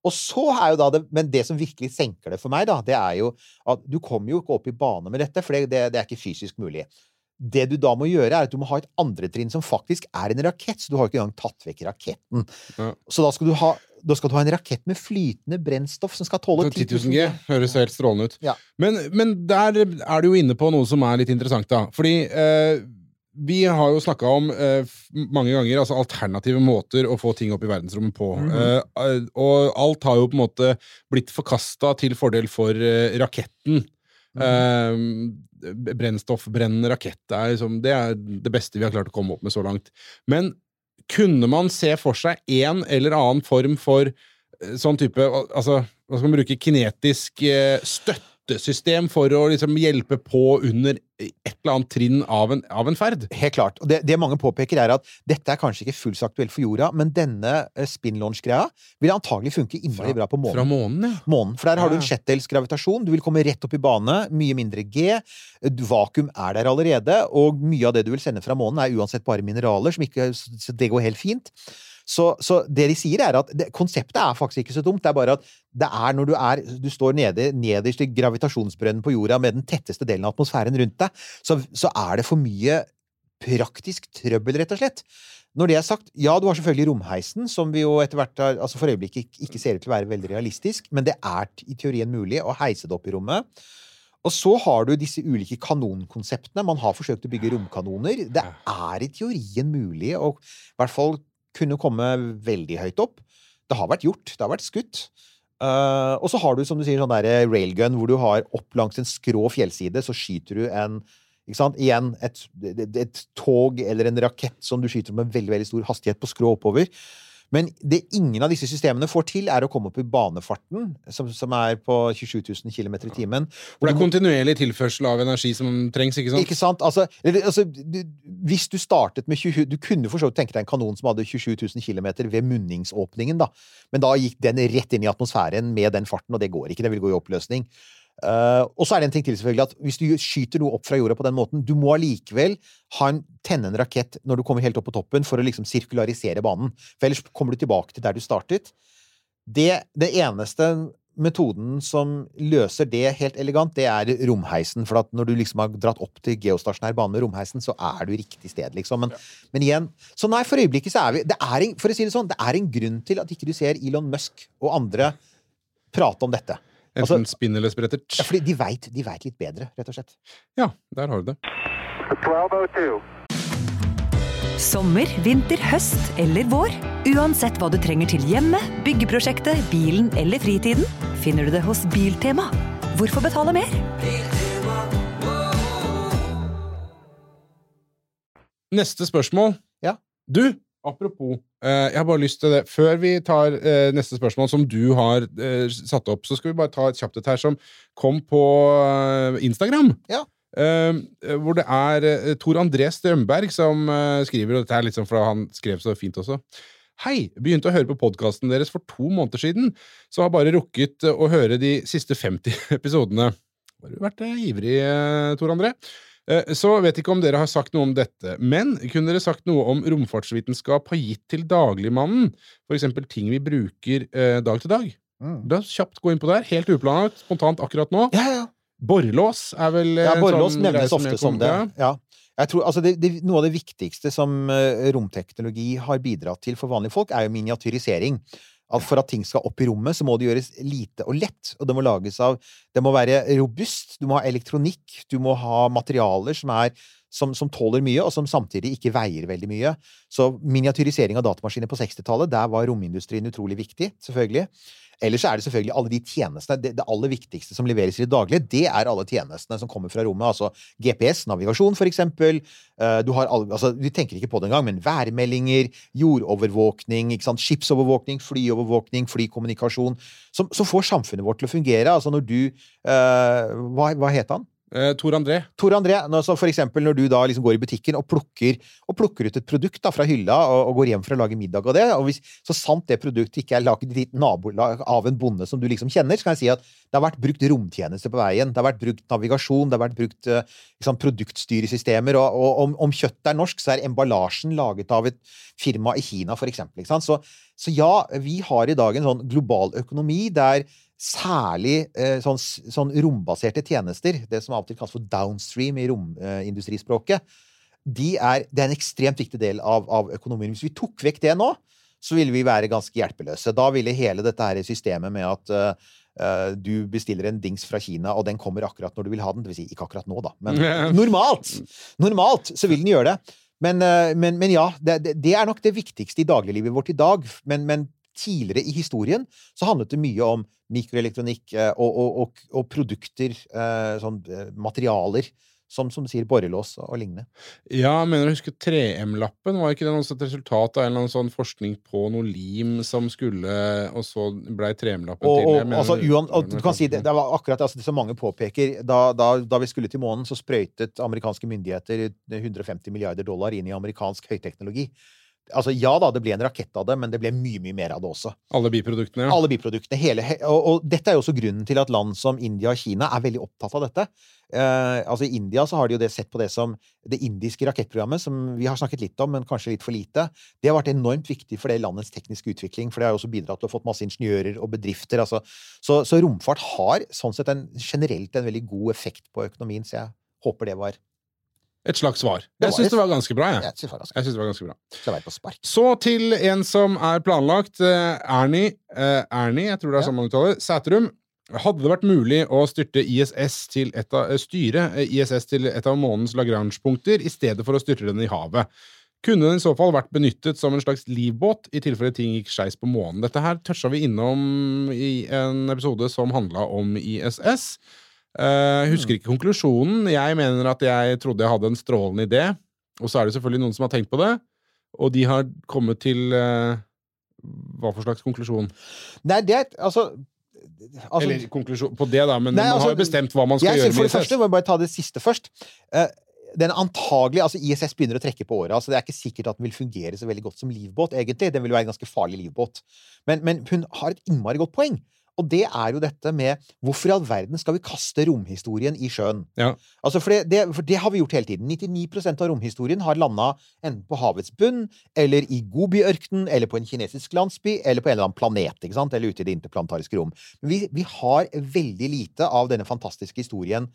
S6: Og så er jo da det, Men det som virkelig senker det for meg, da, det er jo at du kommer jo ikke opp i bane med dette, for det, det, det er ikke fysisk mulig. Det du da må gjøre, er at du må ha et andre trinn som faktisk er en rakett. Så du har ikke engang tatt vekk raketten.
S5: Ja.
S6: Så da skal, du ha, da skal du ha en rakett med flytende brennstoff som skal tåle
S5: 10 000 G høres helt strålende ut.
S6: Ja.
S5: Men, men der er du jo inne på noe som er litt interessant, da. Fordi eh, vi har jo snakka om eh, mange ganger altså alternative måter å få ting opp i verdensrommet på. eh, eh, og alt har jo på en måte blitt forkasta til fordel for eh, raketten. Eh, brennstoffbrennende rakett det er, liksom, det er det beste vi har klart å komme opp med så langt. Men kunne man se for seg en eller annen form for eh, sånn type al- Altså, hva skal man bruke? Kinetisk eh, støttesystem for å liksom hjelpe på under et eller annet trinn av en, av en ferd?
S6: Helt klart. Og det, det mange påpeker, er at dette er kanskje ikke fullt så aktuelt for jorda, men denne eh, spin-launch-greia vil antagelig funke innmari bra på månen.
S5: Fra månen, ja.
S6: månen. For der har du en sjettdels gravitasjon. Du vil komme rett opp i bane. Mye mindre G. Vakuum er der allerede, og mye av det du vil sende fra månen, er uansett bare mineraler, som ikke, så det går helt fint. Så, så det de sier, er at det, konseptet er faktisk ikke så dumt. Det er bare at det er når du er Du står nede, nederst i gravitasjonsbrønnen på jorda med den tetteste delen av atmosfæren rundt deg, så, så er det for mye praktisk trøbbel, rett og slett. Når det er sagt, ja, du har selvfølgelig romheisen, som vi jo etter hvert har, altså for øyeblikket ikke- ikke ser ut til å være veldig realistisk, men det er i teorien mulig å heise det opp i rommet. Og så har du disse ulike kanonkonseptene. Man har forsøkt å bygge romkanoner. Det er i teorien mulig å i hvert fall kunne komme veldig høyt opp. Det har vært gjort. Det har vært skutt. Uh, og så har du, som du sier, sånn der railgun, hvor du har opp langs en skrå fjellside, så skyter du en ikke sant? Igjen et, et, et tog eller en rakett som du skyter med veldig, veldig stor hastighet på skrå oppover. Men det ingen av disse systemene får til, er å komme opp i banefarten, som, som er på 27 000 km i timen.
S5: For det er kontinuerlig tilførsel av energi som trengs, ikke sant?
S6: Ikke sant? Altså, altså du, hvis du startet med 20 Du kunne for så vidt tenke deg en kanon som hadde 27 000 km ved munningsåpningen, da. Men da gikk den rett inn i atmosfæren med den farten, og det går ikke. Det vil gå i oppløsning. Eh, og så er det en ting til, selvfølgelig, at hvis du skyter noe opp fra jorda på den måten, du må allikevel ha en, tenne en rakett når du kommer helt opp på toppen, for å liksom sirkularisere banen. For ellers kommer du tilbake til der du startet. Det, det eneste metoden som løser det helt elegant, det er romheisen. For at når du liksom har dratt opp til geostasjonær bane med romheisen, så er du riktig sted, liksom. Men, men igjen Så nei, for øyeblikket så er vi det er en, For å si det sånn, det er en grunn til at ikke du ser Elon Musk og andre prate om dette. Altså,
S5: spinn eller sprettert.
S6: ja, fordi de veit de vet litt bedre, rett og slett.
S5: Ja, der har du det.
S2: 1202.
S7: Sommer, vinter, høst eller vår. Uansett hva du trenger til hjemmet, byggeprosjektet, bilen eller fritiden, finner du det hos Biltema. Hvorfor betale mer?
S5: Neste spørsmål.
S6: Ja.
S5: Du, apropos, eh, jeg har bare lyst til det. Før vi tar eh, neste spørsmål, som du har eh, satt opp, så skal vi bare ta et kjapt et her som kom på Instagram.
S6: Ja.
S5: eh, hvor det er Tor André Strømberg som skriver, og dette er litt sånn fra han skrev så fint også. Hei! Begynte å høre på podkasten deres for to måneder siden, så har bare rukket å høre de siste 50 episodene. Har du vært ivrig, Tor André? Eh, Så vet ikke om dere har sagt noe om dette, men kunne dere sagt noe om romfartsvitenskap har gitt til dagligmannen? For eksempel ting vi bruker eh, dag til dag?
S6: Mm.
S5: Da kjapt gå inn på det her. Helt uplanlagt, spontant akkurat nå.
S6: Ja, ja.
S5: Borrelås er vel eh,
S6: Ja, Borrelås
S5: sånn
S6: nevnes ofte som det.
S5: ja.
S6: Tror, altså det, det, noe av det viktigste som romteknologi har bidratt til for vanlige folk, er jo miniatyrisering. At for at ting skal opp i rommet, så må det gjøres lite og lett. Og det må lages av Det må være robust, du må ha elektronikk, du må ha materialer som er som, som tåler mye, og som samtidig ikke veier veldig mye. Så miniatyrisering av datamaskiner på 60-tallet, der var romindustrien utrolig viktig, selvfølgelig. Ellers er det selvfølgelig alle de tjenestene. Det, det aller viktigste som leveres i det daglige, det er alle tjenestene som kommer fra rommet. Altså GPS, navigasjon, for eksempel. Eh, Du har altså, vi tenker ikke på det engang, men værmeldinger, jordovervåkning, skipsovervåkning, flyovervåkning, flykommunikasjon, som, som får samfunnet vårt til å fungere. Altså når du eh, hva, hva het han?
S5: Eh, Tor André.
S6: Tor André, så for eksempel når du da liksom går i butikken og plukker, og plukker ut et produkt da fra hylla og, og går hjem for å lage middag av det, og hvis, så sant det produktet ikke er laget i ditt nabolag av en bonde som du liksom kjenner, så kan jeg si at det har vært brukt romtjeneste på veien, det har vært brukt navigasjon, det har vært brukt eh, liksom, produktstyresystemer, og, og om, om kjøttet er norsk, så er emballasjen laget av et firma i Kina, for eksempel. Så, så ja, vi har i dag en sånn global økonomi der særlig eh, sånn, sånn rombaserte tjenester, det som av og til kalles for downstream i romindustrispråket, de er, det er en ekstremt viktig del av, av økonomien. Hvis vi tok vekk det nå, så ville vi være ganske hjelpeløse. Da ville hele dette her systemet med at eh, eh, du bestiller en dings fra Kina, og den kommer akkurat når du vil ha den. Det vil si, ikke akkurat nå, da, men normalt! Normalt så vil den gjøre det. Men, eh, men, men ja, det, det- det er nok det viktigste i dagliglivet vårt i dag. Men, men tidligere i historien så handlet det mye om mikroelektronikk eh, og, og, og, og produkter, eh, sånn eh, materialer, som, som du sier borrelås og, lignende.
S5: Ja, mener du å huske 3M-lappen? Var ikke det sånt et resultat av en eller annen sånn forskning på noe lim som skulle Og så blei 3M-lappen
S6: Og,
S5: til?
S6: og,
S5: mener
S6: altså, uan, og du kan si det, det var akkurat altså, det som mange påpeker. Da, da, da vi skulle til månen, så sprøytet amerikanske myndigheter 150 milliarder dollar inn i amerikansk høyteknologi. Altså, ja da, det ble en rakett av det, men det ble mye, mye mer av det også.
S5: Alle biproduktene, ja.
S6: Alle biproduktene. Hele, og, og dette er jo også grunnen til at land som India og Kina er veldig opptatt av dette. Eh, altså I India så har de jo det sett på det som det indiske rakettprogrammet, som vi har snakket litt om, men kanskje litt for lite. Det har vært enormt viktig for det landets tekniske utvikling, for det har jo også bidratt til å fått masse ingeniører og bedrifter. Altså. Så, så romfart har sånn sett en, generelt en veldig god effekt på økonomien, så jeg håper det var
S5: Et slags svar. Jeg syns det var ganske bra, jeg.
S6: Jeg synes det var ganske,
S5: Jeg synes det var ganske bra.
S6: på spark.
S5: Så til en som er planlagt. eh, Ernie, eh, Ernie jeg tror det er
S6: Ja.
S5: sånn man uttaler, Sæterum. Hadde det vært mulig å styrte ISS til et av, eh, styre ISS til et av månens Lagrange-punkter i stedet for å styrte den i havet? Kunne den i så fall vært benyttet som en slags livbåt i tilfelle ting gikk skeis på månen? Dette her toucha vi innom i en episode som handla om ISS. Eh, husker ikke konklusjonen. Jeg mener at jeg trodde jeg hadde en strålende idé, og så er det selvfølgelig noen som har tenkt på det, og de har kommet til uh, hva for slags konklusjon?
S6: Nei, det er altså, altså
S5: Eller konklusjon på det, da, men
S6: Nei,
S5: man
S6: altså,
S5: har jo bestemt hva man skal
S6: jeg
S5: gjøre
S6: ISS for
S5: med
S6: det første, må jeg bare ta det siste først. Uh, Den antagelig, altså ISS begynner å trekke på året. altså Det er ikke sikkert at den vil fungere så veldig godt som livbåt, egentlig. Den vil være en ganske farlig livbåt. Men, men hun har et innmari godt poeng. Og det er jo dette med hvorfor i all verden skal vi kaste romhistorien i sjøen?
S5: Ja.
S6: Altså for, det, det, for det har vi gjort hele tiden. 99% av romhistorien har landa enten på havets bunn, eller i Gobi-ørkenen, eller på en kinesisk landsby, eller på en eller annen planet, ikke sant? eller ute i det interplanetariske rom. Men vi, vi har veldig lite av denne fantastiske historien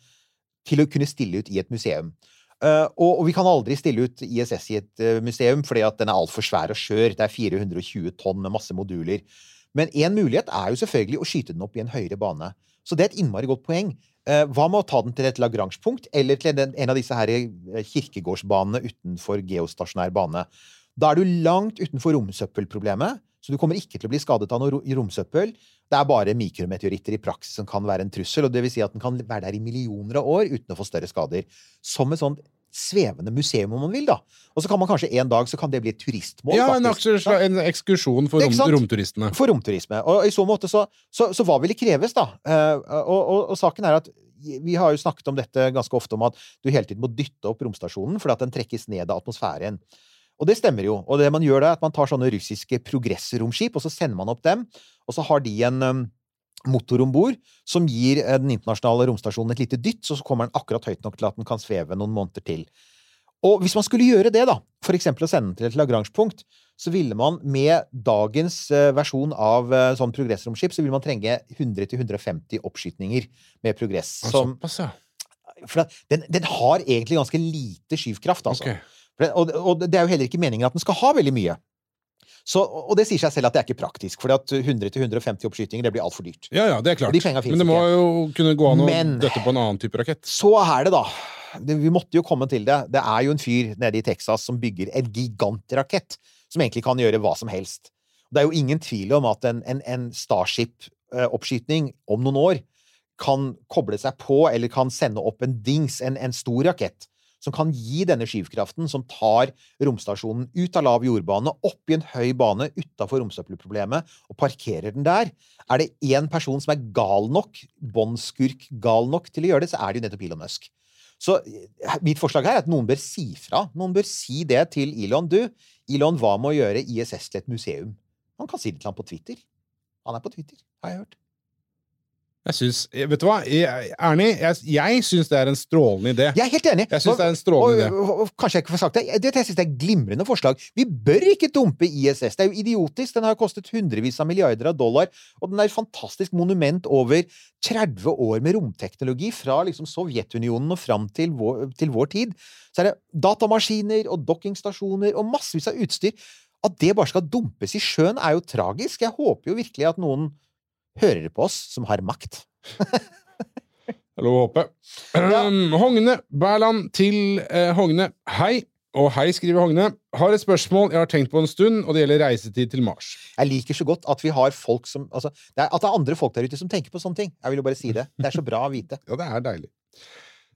S6: til å kunne stille ut i et museum. Uh, og, og vi kan aldri stille ut ISS i et uh, museum, fordi at den er altfor svær og skjør. Det er 420 tonn med masse moduler. Men én mulighet er jo selvfølgelig å skyte den opp i en høyere bane. Så det er et innmari godt poeng. Eh, hva med å ta den til et Lagrange-punkt, eller til en, av disse her eh, kirkegårdsbanene utenfor geostasjonær bane? Da er du langt utenfor romsøppelproblemet, så du kommer ikke til å bli skadet av noe romsøppel. Det er bare mikrometeoritter i praksis som kan være en trussel, og det vil si at den kan være der i millioner av år uten å få større skader. Som et sånt svevende museum, om man vil, da. Og så kan man kanskje en dag så kan det bli et turistmål.
S5: Ja, en,
S6: faktisk.
S5: aksjer, en ekskursjon for rom, romturistene.
S6: For romturisme. Og i så måte så, så, så hva vil det kreves, da? Eh, og, og, og saken er at Vi har jo snakket om dette ganske ofte, om at du hele tiden må dytte opp romstasjonen fordi at den trekkes ned av atmosfæren. Og det stemmer jo. Og det man gjør da, er at man tar sånne russiske progressromskip, og så sender man opp dem, og så har de en um, motor om bord som gir eh, den internasjonale romstasjonen et lite dytt, så kommer den akkurat høyt nok til at den kan sveve noen måneder til. Og hvis man skulle gjøre det, da, for eksempel å sende den til et Lagrange-punkt, så ville man med dagens eh, versjon av eh, sånn progressromskip, så ville man trenge 100-150 oppskytninger med progress. Som, for den, den har egentlig ganske lite skyvkraft, altså. Okay. Og, og det er jo heller ikke meningen at den skal ha veldig mye. Så, og det sier seg selv at det er ikke praktisk, for 100-150 oppskytinger det blir altfor dyrt.
S5: Ja, ja, det er klart.
S6: De
S5: Men det må
S6: ikke.
S5: jo kunne gå an å
S6: Men-
S5: døtte på en annen type rakett.
S6: Så er det, da. Vi måtte jo komme til det. Det er jo en fyr nede i Texas som bygger en gigantrakett som egentlig kan gjøre hva som helst. Det er jo ingen tvil om at en, en, en Starship-oppskyting om noen år kan koble seg på eller kan sende opp en dings, en, en stor rakett, som kan gi denne skyvkraften som tar romstasjonen ut av lav jordbane, opp i en høy bane utafor romsøppelproblemet, og parkerer den der. Er det én person som er gal nok, båndskurk gal nok, til å gjøre det, så er det jo nettopp Elon Musk. Så eh, mitt forslag her er at noen bør si fra. Noen bør si det til Elon. Du, Elon, hva med å gjøre ISS til et museum? Han kan si det til ham på Twitter. Han er på Twitter, har jeg hørt.
S5: Jeg syns Vet du hva, Ernie, jeg, jeg syns det er en strålende idé.
S6: Jeg er helt enig.
S5: Jeg synes det er en strålende
S6: og, og, og, Kanskje jeg ikke får sagt det. Det, jeg synes det er glimrende forslag. Vi bør ikke dumpe ISS. Det er jo idiotisk. Den har kostet hundrevis av milliarder av dollar, og den er et fantastisk monument over 30 år med romteknologi fra liksom Sovjetunionen og fram til vår, til vår tid. Så er det datamaskiner og dockingstasjoner og massevis av utstyr. At det bare skal dumpes i sjøen, er jo tragisk. Jeg håper jo virkelig at noen hører på oss som har makt.
S5: Det er lov å håpe. Ja. Hogne Bærland til eh, Hogne. Hei. Og hei, skriver Hogne. Har et spørsmål jeg har tenkt på en stund, og det gjelder reisetid til Mars.
S6: Jeg liker så godt at vi har folk som altså, det er, At det er andre folk der ute som tenker på sånne ting. Jeg vil jo bare si det. Det er så bra å vite.
S5: Ja, det er deilig.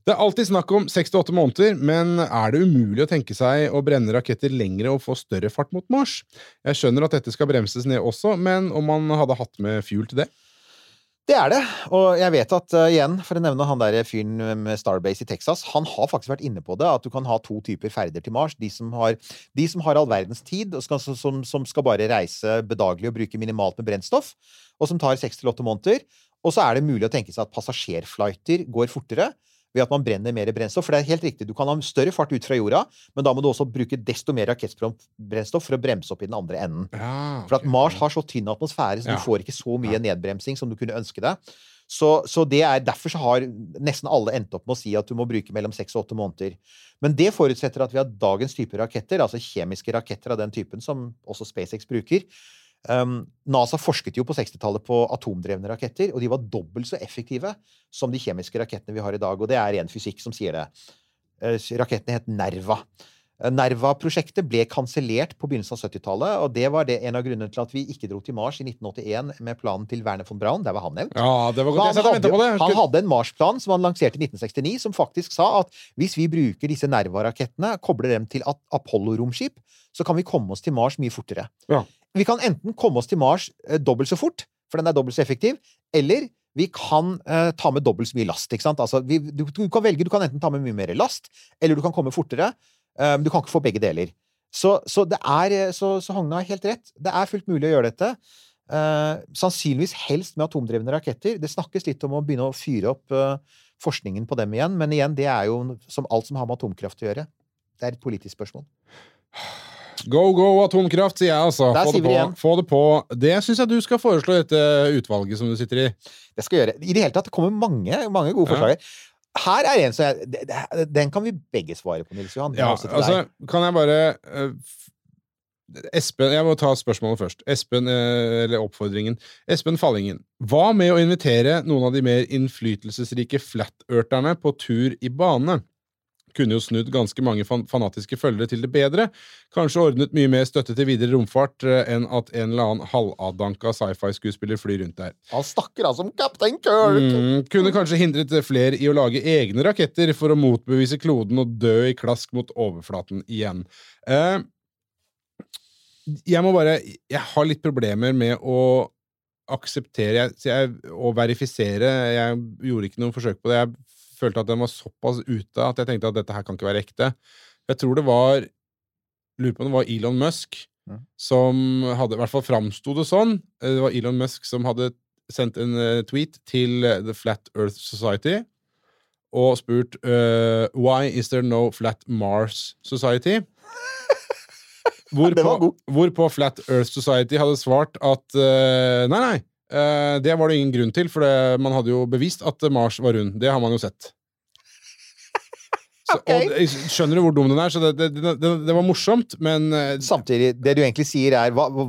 S5: Det er alltid snakk om seks til åtte måneder, men er det umulig å tenke seg å brenne raketter lengre og få større fart mot Mars? Jeg skjønner at dette skal bremses ned også, men om man hadde hatt med fuel til det?
S6: Det er det. Og jeg vet at, uh, igjen, for å nevne han der fyren med Starbase i Texas, han har faktisk vært inne på det, at du kan ha to typer ferder til Mars. De som har, de som har all verdens tid, og skal, som, som skal bare reise bedagelig og bruke minimalt med brennstoff, og som tar seks til åtte måneder. Og så er det mulig å tenke seg at passasjerflighter går fortere ved at man brenner mer brennstoff. For det er helt riktig, du kan ha større fart ut fra jorda, men da må du også bruke desto mer rakettbrennstoff for å bremse opp i den andre enden.
S5: Ja,
S6: For at Mars har så tynn atmosfære, så
S5: Ja.
S6: du får ikke så mye nedbremsing som du kunne ønske deg. Så, så det er, Derfor så har nesten alle endt opp med å si at du må bruke mellom seks og åtte måneder. Men det forutsetter at vi har dagens type raketter, altså kjemiske raketter av den typen som også SpaceX bruker. Um, NASA forsket jo på 60-tallet på atomdrevne raketter, og de var dobbelt så effektive som de kjemiske rakettene vi har i dag. Og det er ren fysikk som sier det. Uh, Rakettene het Nerva. Eh, Nerva-prosjektet ble kansellert på begynnelsen av 70-tallet, og det var det en av grunnene til at vi ikke dro til Mars i 1981 med planen til Werner von Braun. Der var han nevnt.
S5: Ja, det var godt.
S6: Han hadde,
S5: det.
S6: han hadde en Mars-plan som han lanserte i 1969, som faktisk sa at hvis vi bruker disse Nerva-rakettene, kobler dem til Apollo-romskip, så kan vi komme oss til Mars mye fortere.
S5: Ja.
S6: Vi kan enten komme oss til Mars eh, dobbelt så fort, for den er dobbelt så effektiv, eller vi kan eh, ta med dobbelt så mye last. ikke sant? Altså, vi, du, du kan velge, du kan enten ta med mye mer last, eller du kan komme fortere. Eh, du kan ikke få begge deler. Så, så er, eh, så, så Hogne har helt rett. Det er fullt mulig å gjøre dette. Eh, sannsynligvis helst med atomdrevne raketter. Det snakkes litt om å begynne å fyre opp eh, forskningen på dem igjen, men igjen, det er jo som alt som har med atomkraft å gjøre. Det er et politisk spørsmål.
S5: Go, go, atomkraft, sier jeg altså. Få det på. Få det på. Det syns jeg du skal foreslå dette utvalget som du sitter i.
S6: Det skal jeg gjøre. I det hele tatt, det kommer mange, mange gode
S5: Ja.
S6: forslag. Her er en som jeg Den kan vi begge svare på, Nils Johan.
S5: Ja, altså, kan jeg bare eh, Espen, Jeg må ta spørsmålet først. Espen, eh, eller oppfordringen. Espen Fallingen. Hva med å invitere noen av de mer innflytelsesrike flat-earterne på tur i bane? Kunne jo snudd ganske mange fan fanatiske følgere til det bedre. Kanskje ordnet mye mer støtte til videre romfart eh, enn at en eller annen halvadanka sci-fi-skuespiller flyr rundt der.
S6: Han snakker altså om Captain Kirk!
S5: Mm, kunne kanskje hindret flere i å lage egne raketter for å motbevise kloden og dø i klask mot overflaten igjen. Eh, jeg må bare Jeg har litt problemer med å akseptere jeg, jeg, og verifisere Jeg gjorde ikke noe forsøk på det. Jeg følte at den var såpass ute at jeg tenkte at dette her kan ikke være ekte. Jeg tror det var Lurer på om det var Elon Musk
S6: Ja.
S5: som hadde I hvert fall framsto det sånn. Eh, Det var Elon Musk som hadde sendt en eh, tweet til eh, The Flat Earth Society og spurt uh, Why is there no Flat Mars Society? Hvorpå, hvorpå Flat Earth Society hadde svart at uh, nei, nei, det var det ingen grunn til, for det, man hadde jo bevist at Mars var rund. Det har man jo sett. Så,
S6: Ok.
S5: og, jeg skjønner du hvor dum den er? Så det, det, det, det var morsomt, men eh,
S6: Samtidig, det du egentlig sier er hva, hva,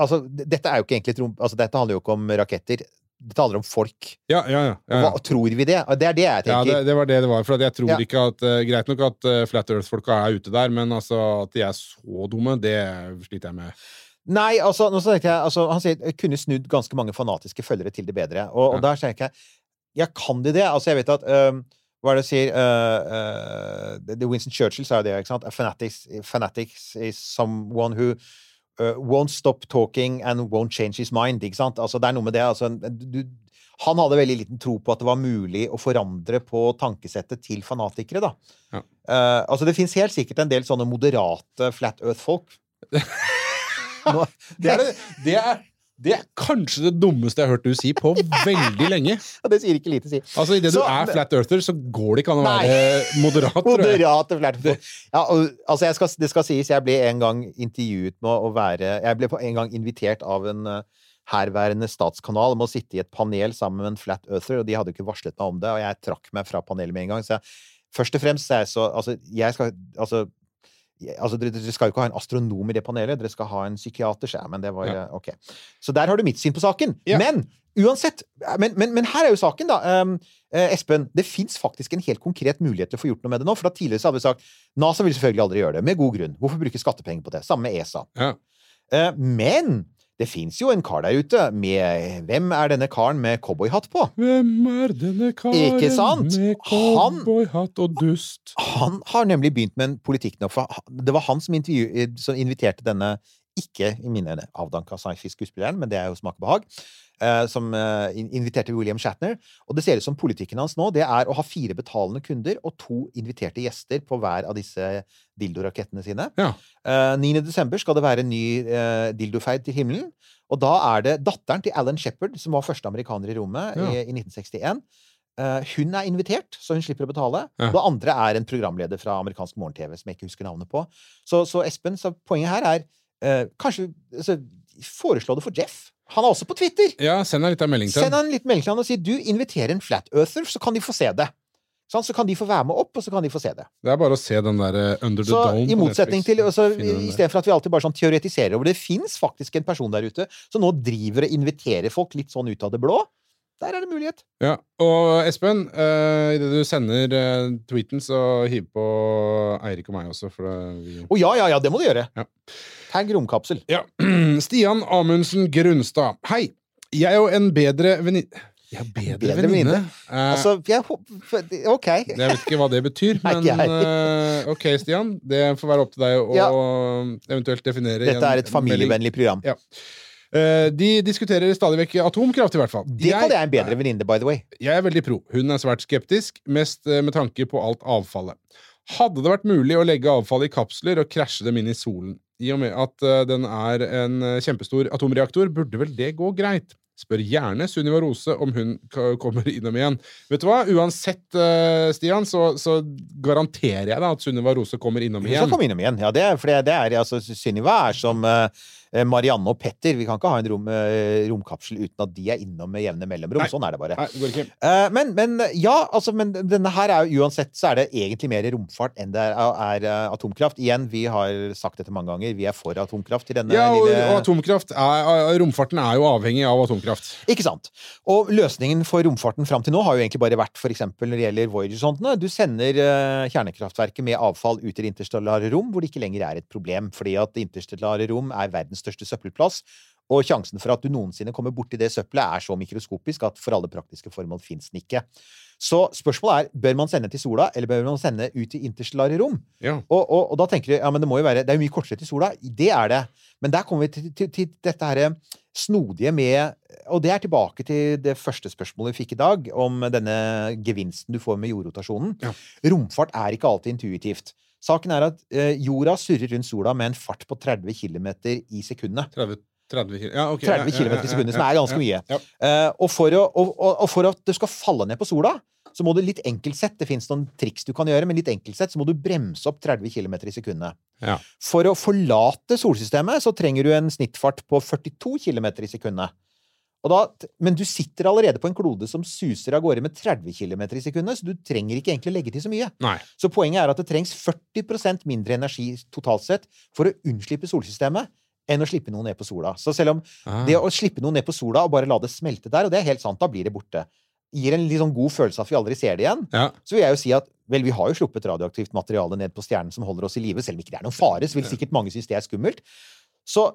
S6: Altså, dette er jo ikke egentlig et rom... Altså, dette handler jo ikke om raketter. Dette handler om folk.
S5: Ja, ja, ja. ja,
S6: Hva, tror vi det? Det er det jeg
S5: ja
S6: tenker.
S5: det, det var det det var. For jeg tror
S6: Ja.
S5: ikke at uh, Greit nok at uh, Flat Earth-folka er ute der, men altså at de er så dumme, det sliter jeg med.
S6: Nei, altså, nå tenkte jeg, altså, han sier jeg kunne snudd ganske mange fanatiske følgere til det bedre. Og, og der tenker jeg Ja, kan de det? Altså, jeg vet at øhm, Hva er det de sier uh, uh, Winston Churchill sa jo det, ikke sant? A fanatics, fanatics is someone who uh, won't stop talking and won't change his mind. Ikke sant? Altså, det er noe med det. Altså, du, han hadde veldig liten tro på at det var mulig å forandre på tankesettet til fanatikere, da.
S5: Ja.
S6: Uh, altså, det fins helt sikkert en del sånne moderate flat earth-folk. Nå-
S5: Det er, det, det, er, det er kanskje det dummeste jeg har hørt du si på veldig lenge.
S6: Ja, det sier ikke lite, si.
S5: Altså Idet du er flat earther, så går det ikke an å
S6: Nei.
S5: være moderat. tror jeg.
S6: Moderate flertall. Ja, og, altså, skal, det skal sies, jeg ble en gang intervjuet med å være Jeg ble en gang invitert av en uh, herværende statskanal om å sitte i et panel sammen med en flat earther, og de hadde ikke varslet meg om det, og jeg trakk meg fra panelet med en gang. Så jeg, først og fremst så Altså, skal Altså Altså, dere, dere skal jo ikke ha en astronom i det panelet, dere skal ha en psykiater, sa men det var
S5: Ja.
S6: eh, OK. Så der har du mitt syn på saken.
S5: Ja.
S6: Men uansett men, men, men her er jo saken, da. Um, eh, Espen, det fins faktisk en helt konkret mulighet til å få gjort noe med det nå. For da tidligere så hadde vi sagt NASA vil selvfølgelig aldri gjøre det, med god grunn. Hvorfor bruke skattepenger på det? Samme med ESA.
S5: Ja.
S6: Uh, men det fins jo en kar der ute med Hvem er denne karen med cowboyhatt på?
S5: Hvem er denne karen med cowboyhatt og dust?
S6: Han har nemlig begynt med en politikk nå, for det var han som, eh, som inviterte denne ikke i mine øyne avdanka sci-fi-skuespilleren, men det er jo smak og behag, eh, som eh, inviterte William Shatner. Og det ser ut som politikken hans nå det er å ha fire betalende kunder og to inviterte gjester på hver av disse dildorakettene sine.
S5: Ja.
S6: Eh, 9. desember skal det være en ny dildofeid til himmelen. Og da er det datteren til Alan Shepherd, som var første amerikaner i rommet
S5: Ja.
S6: i, i 1961. Uh, hun er invitert, så hun slipper å betale.
S5: Ja.
S6: Det andre er en programleder fra amerikansk morgen-TV som jeg ikke husker navnet på. Så, så Espen, så poenget her er uh, kanskje altså, Foreslå det for Jeff. Han er også på Twitter.
S5: Ja, send litt av melding til
S6: Send en liten melding til han og si du inviterer en flat earther, så kan de få se det. Sånn, så kan de få være med opp, og så kan de få se det.
S5: Det er bare å se den der eh, Under the
S6: Så
S5: Dome.
S6: i motsetning til altså. Istedenfor at vi alltid bare sånn teoretiserer over det, fins faktisk en person der ute som nå driver og inviterer folk litt sånn ut av det blå. Der er det mulighet.
S5: Ja, og Espen, uh, idet du sender uh, tweeten, så hiv på Eirik og meg også, det, vi
S6: Å ja, ja, ja, det må du gjøre.
S5: Ja.
S6: Tagg romkapsel.
S5: Ja. Stian Amundsen Grunstad. Hei! Jeg og en bedre venninne Ja, bedre,
S6: Bedre
S5: venninne? Eh,
S6: Altså, jeg OK.
S5: jeg vet ikke hva det betyr, men ok, Stian. Det får være opp til deg å
S6: Ja.
S5: eventuelt definere
S6: Dette er et familievennlig program.
S5: Ja. Eh, de diskuterer stadig vekk atomkraft, i hvert fall.
S6: Det kaller jeg en bedre venninne, by the way.
S5: Jeg er veldig pro. Hun er svært skeptisk, mest eh, med tanke på alt avfallet. Hadde det vært mulig å legge avfallet i kapsler og krasje dem inn i solen? I og med at eh, den er en kjempestor atomreaktor, burde vel det gå greit? Spør gjerne Sunniva Rose om hun kommer innom igjen. Vet du hva? Uansett, Stian, så, så garanterer jeg deg at Sunniva Rose kommer innom igjen.
S6: Hun skal komme innom igjen. Ja, det er, for det, er, altså, Sunniva er som eh, Marianne og Petter. Vi kan ikke ha en rom, eh, romkapsel uten at de er innom med jevne mellomrom.
S5: Nei.
S6: Sånn er det bare.
S5: Nei, det.
S6: Eh, men, men ja, altså, men denne her er jo uansett så er det egentlig mer romfart enn det er, er eh, atomkraft. Igjen, vi har sagt dette mange ganger, vi er for atomkraft i denne
S5: Ja, og,
S6: lille
S5: og atomkraft er, romfarten er jo avhengig av atomkraft.
S6: Ikke sant? Og løsningen for romfarten fram til nå har jo egentlig bare vært eksempel når det gjelder Voyager-sondene. Du sender eh, kjernekraftverket med avfall ut i det interstellare rom, hvor det ikke lenger er et problem, fordi at interstellare rom er verdens største søppelplass. Og sjansen for at du noensinne kommer borti det søppelet, er så mikroskopisk at for alle praktiske formål fins den ikke. Så spørsmålet er bør man sende til sola, eller bør man sende ut i interstellare rom?
S5: Ja.
S6: Og, og, og da tenker du ja, men det må jo være, det er jo mye kortere til sola. Det er det. Men der kommer vi til, til, til dette her snodige med Og det er tilbake til det første spørsmålet vi fikk i dag, om denne gevinsten du får med jordrotasjonen.
S5: Ja.
S6: Romfart er ikke alltid intuitivt. Saken er at eh, jorda surrer rundt sola med en fart på 30 km i sekundet.
S5: 30, 30 kilo. Ja, okay.
S6: 30
S5: Ja, ja,
S6: km i sekundet, som er ganske mye. Eh, og, for å, og, og, for at du skal falle ned på sola, så må du litt enkelt sett Det fins noen triks du kan gjøre, men litt enkelt sett så må du bremse opp 30 km i sekundet.
S5: Ja.
S6: For å forlate solsystemet så trenger du en snittfart på 42 km i sekundet. Da, men du sitter allerede på en klode som suser av gårde med 30 km i sekundet, så du trenger ikke egentlig legge til så mye.
S5: Nei.
S6: Så poenget er at det trengs 40% mindre energi totalt sett for å unnslippe solsystemet enn å slippe noe ned på sola. Så selv om
S5: Ah.
S6: det å slippe noe ned på sola og bare la det smelte der, og det er helt sant, da blir det borte, gir en sånn god følelse av at vi aldri ser det igjen,
S5: Ja.
S6: så vil jeg jo si at vel, vi har jo sluppet radioaktivt materiale ned på stjernen som holder oss i live, selv om ikke det er noen fare, så vil sikkert mange synes det er skummelt. Så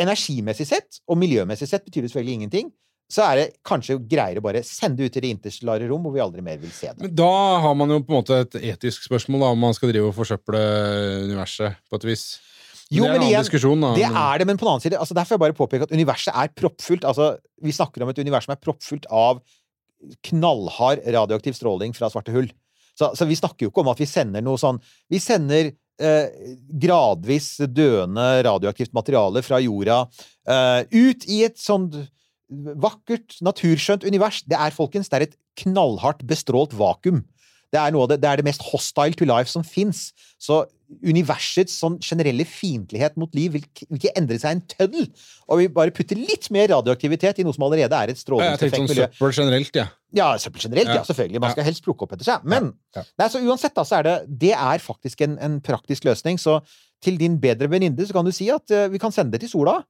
S6: energimessig sett, og miljømessig sett, betyr det selvfølgelig ingenting. Så er det kanskje greiere å bare sende ut i det interstellare rom, hvor vi aldri mer vil se det.
S5: Men da har man jo på en måte et etisk spørsmål, da, om man skal drive og forsøple universet på et vis.
S6: Jo,
S5: det er en annen diskusjon, da.
S6: Det er det, men på den annen side altså Derfor vil jeg bare påpeke at universet er proppfullt. Altså, vi snakker om et univers som er proppfullt av knallhard radioaktiv stråling fra svarte hull. Så, så vi snakker jo ikke om at vi sender noe sånn Vi sender eh, gradvis døende radioaktivt materiale fra jorda eh, ut i et sånn vakkert, naturskjønt univers. Det er, folkens, det er et knallhardt bestrålt vakuum. Det er, det, det er det mest hostile to life som fins. Så universets sånn generelle fiendtlighet mot liv vil, vil ikke endre seg en tøddel. Og vi bare putter litt mer radioaktivitet i noe som allerede er et
S5: Ja,
S6: strålingseffekt
S5: tenkte sånn søppel generelt, ja.
S6: Ja, søppel generelt, ja,
S5: Ja.
S6: selvfølgelig. Man skal helst plukke opp etter seg. Men
S5: Ja.
S6: Nei, så uansett, da, så er det Det er faktisk en, en praktisk løsning. Så til din bedre venninne så kan du si at uh, vi kan sende det til sola,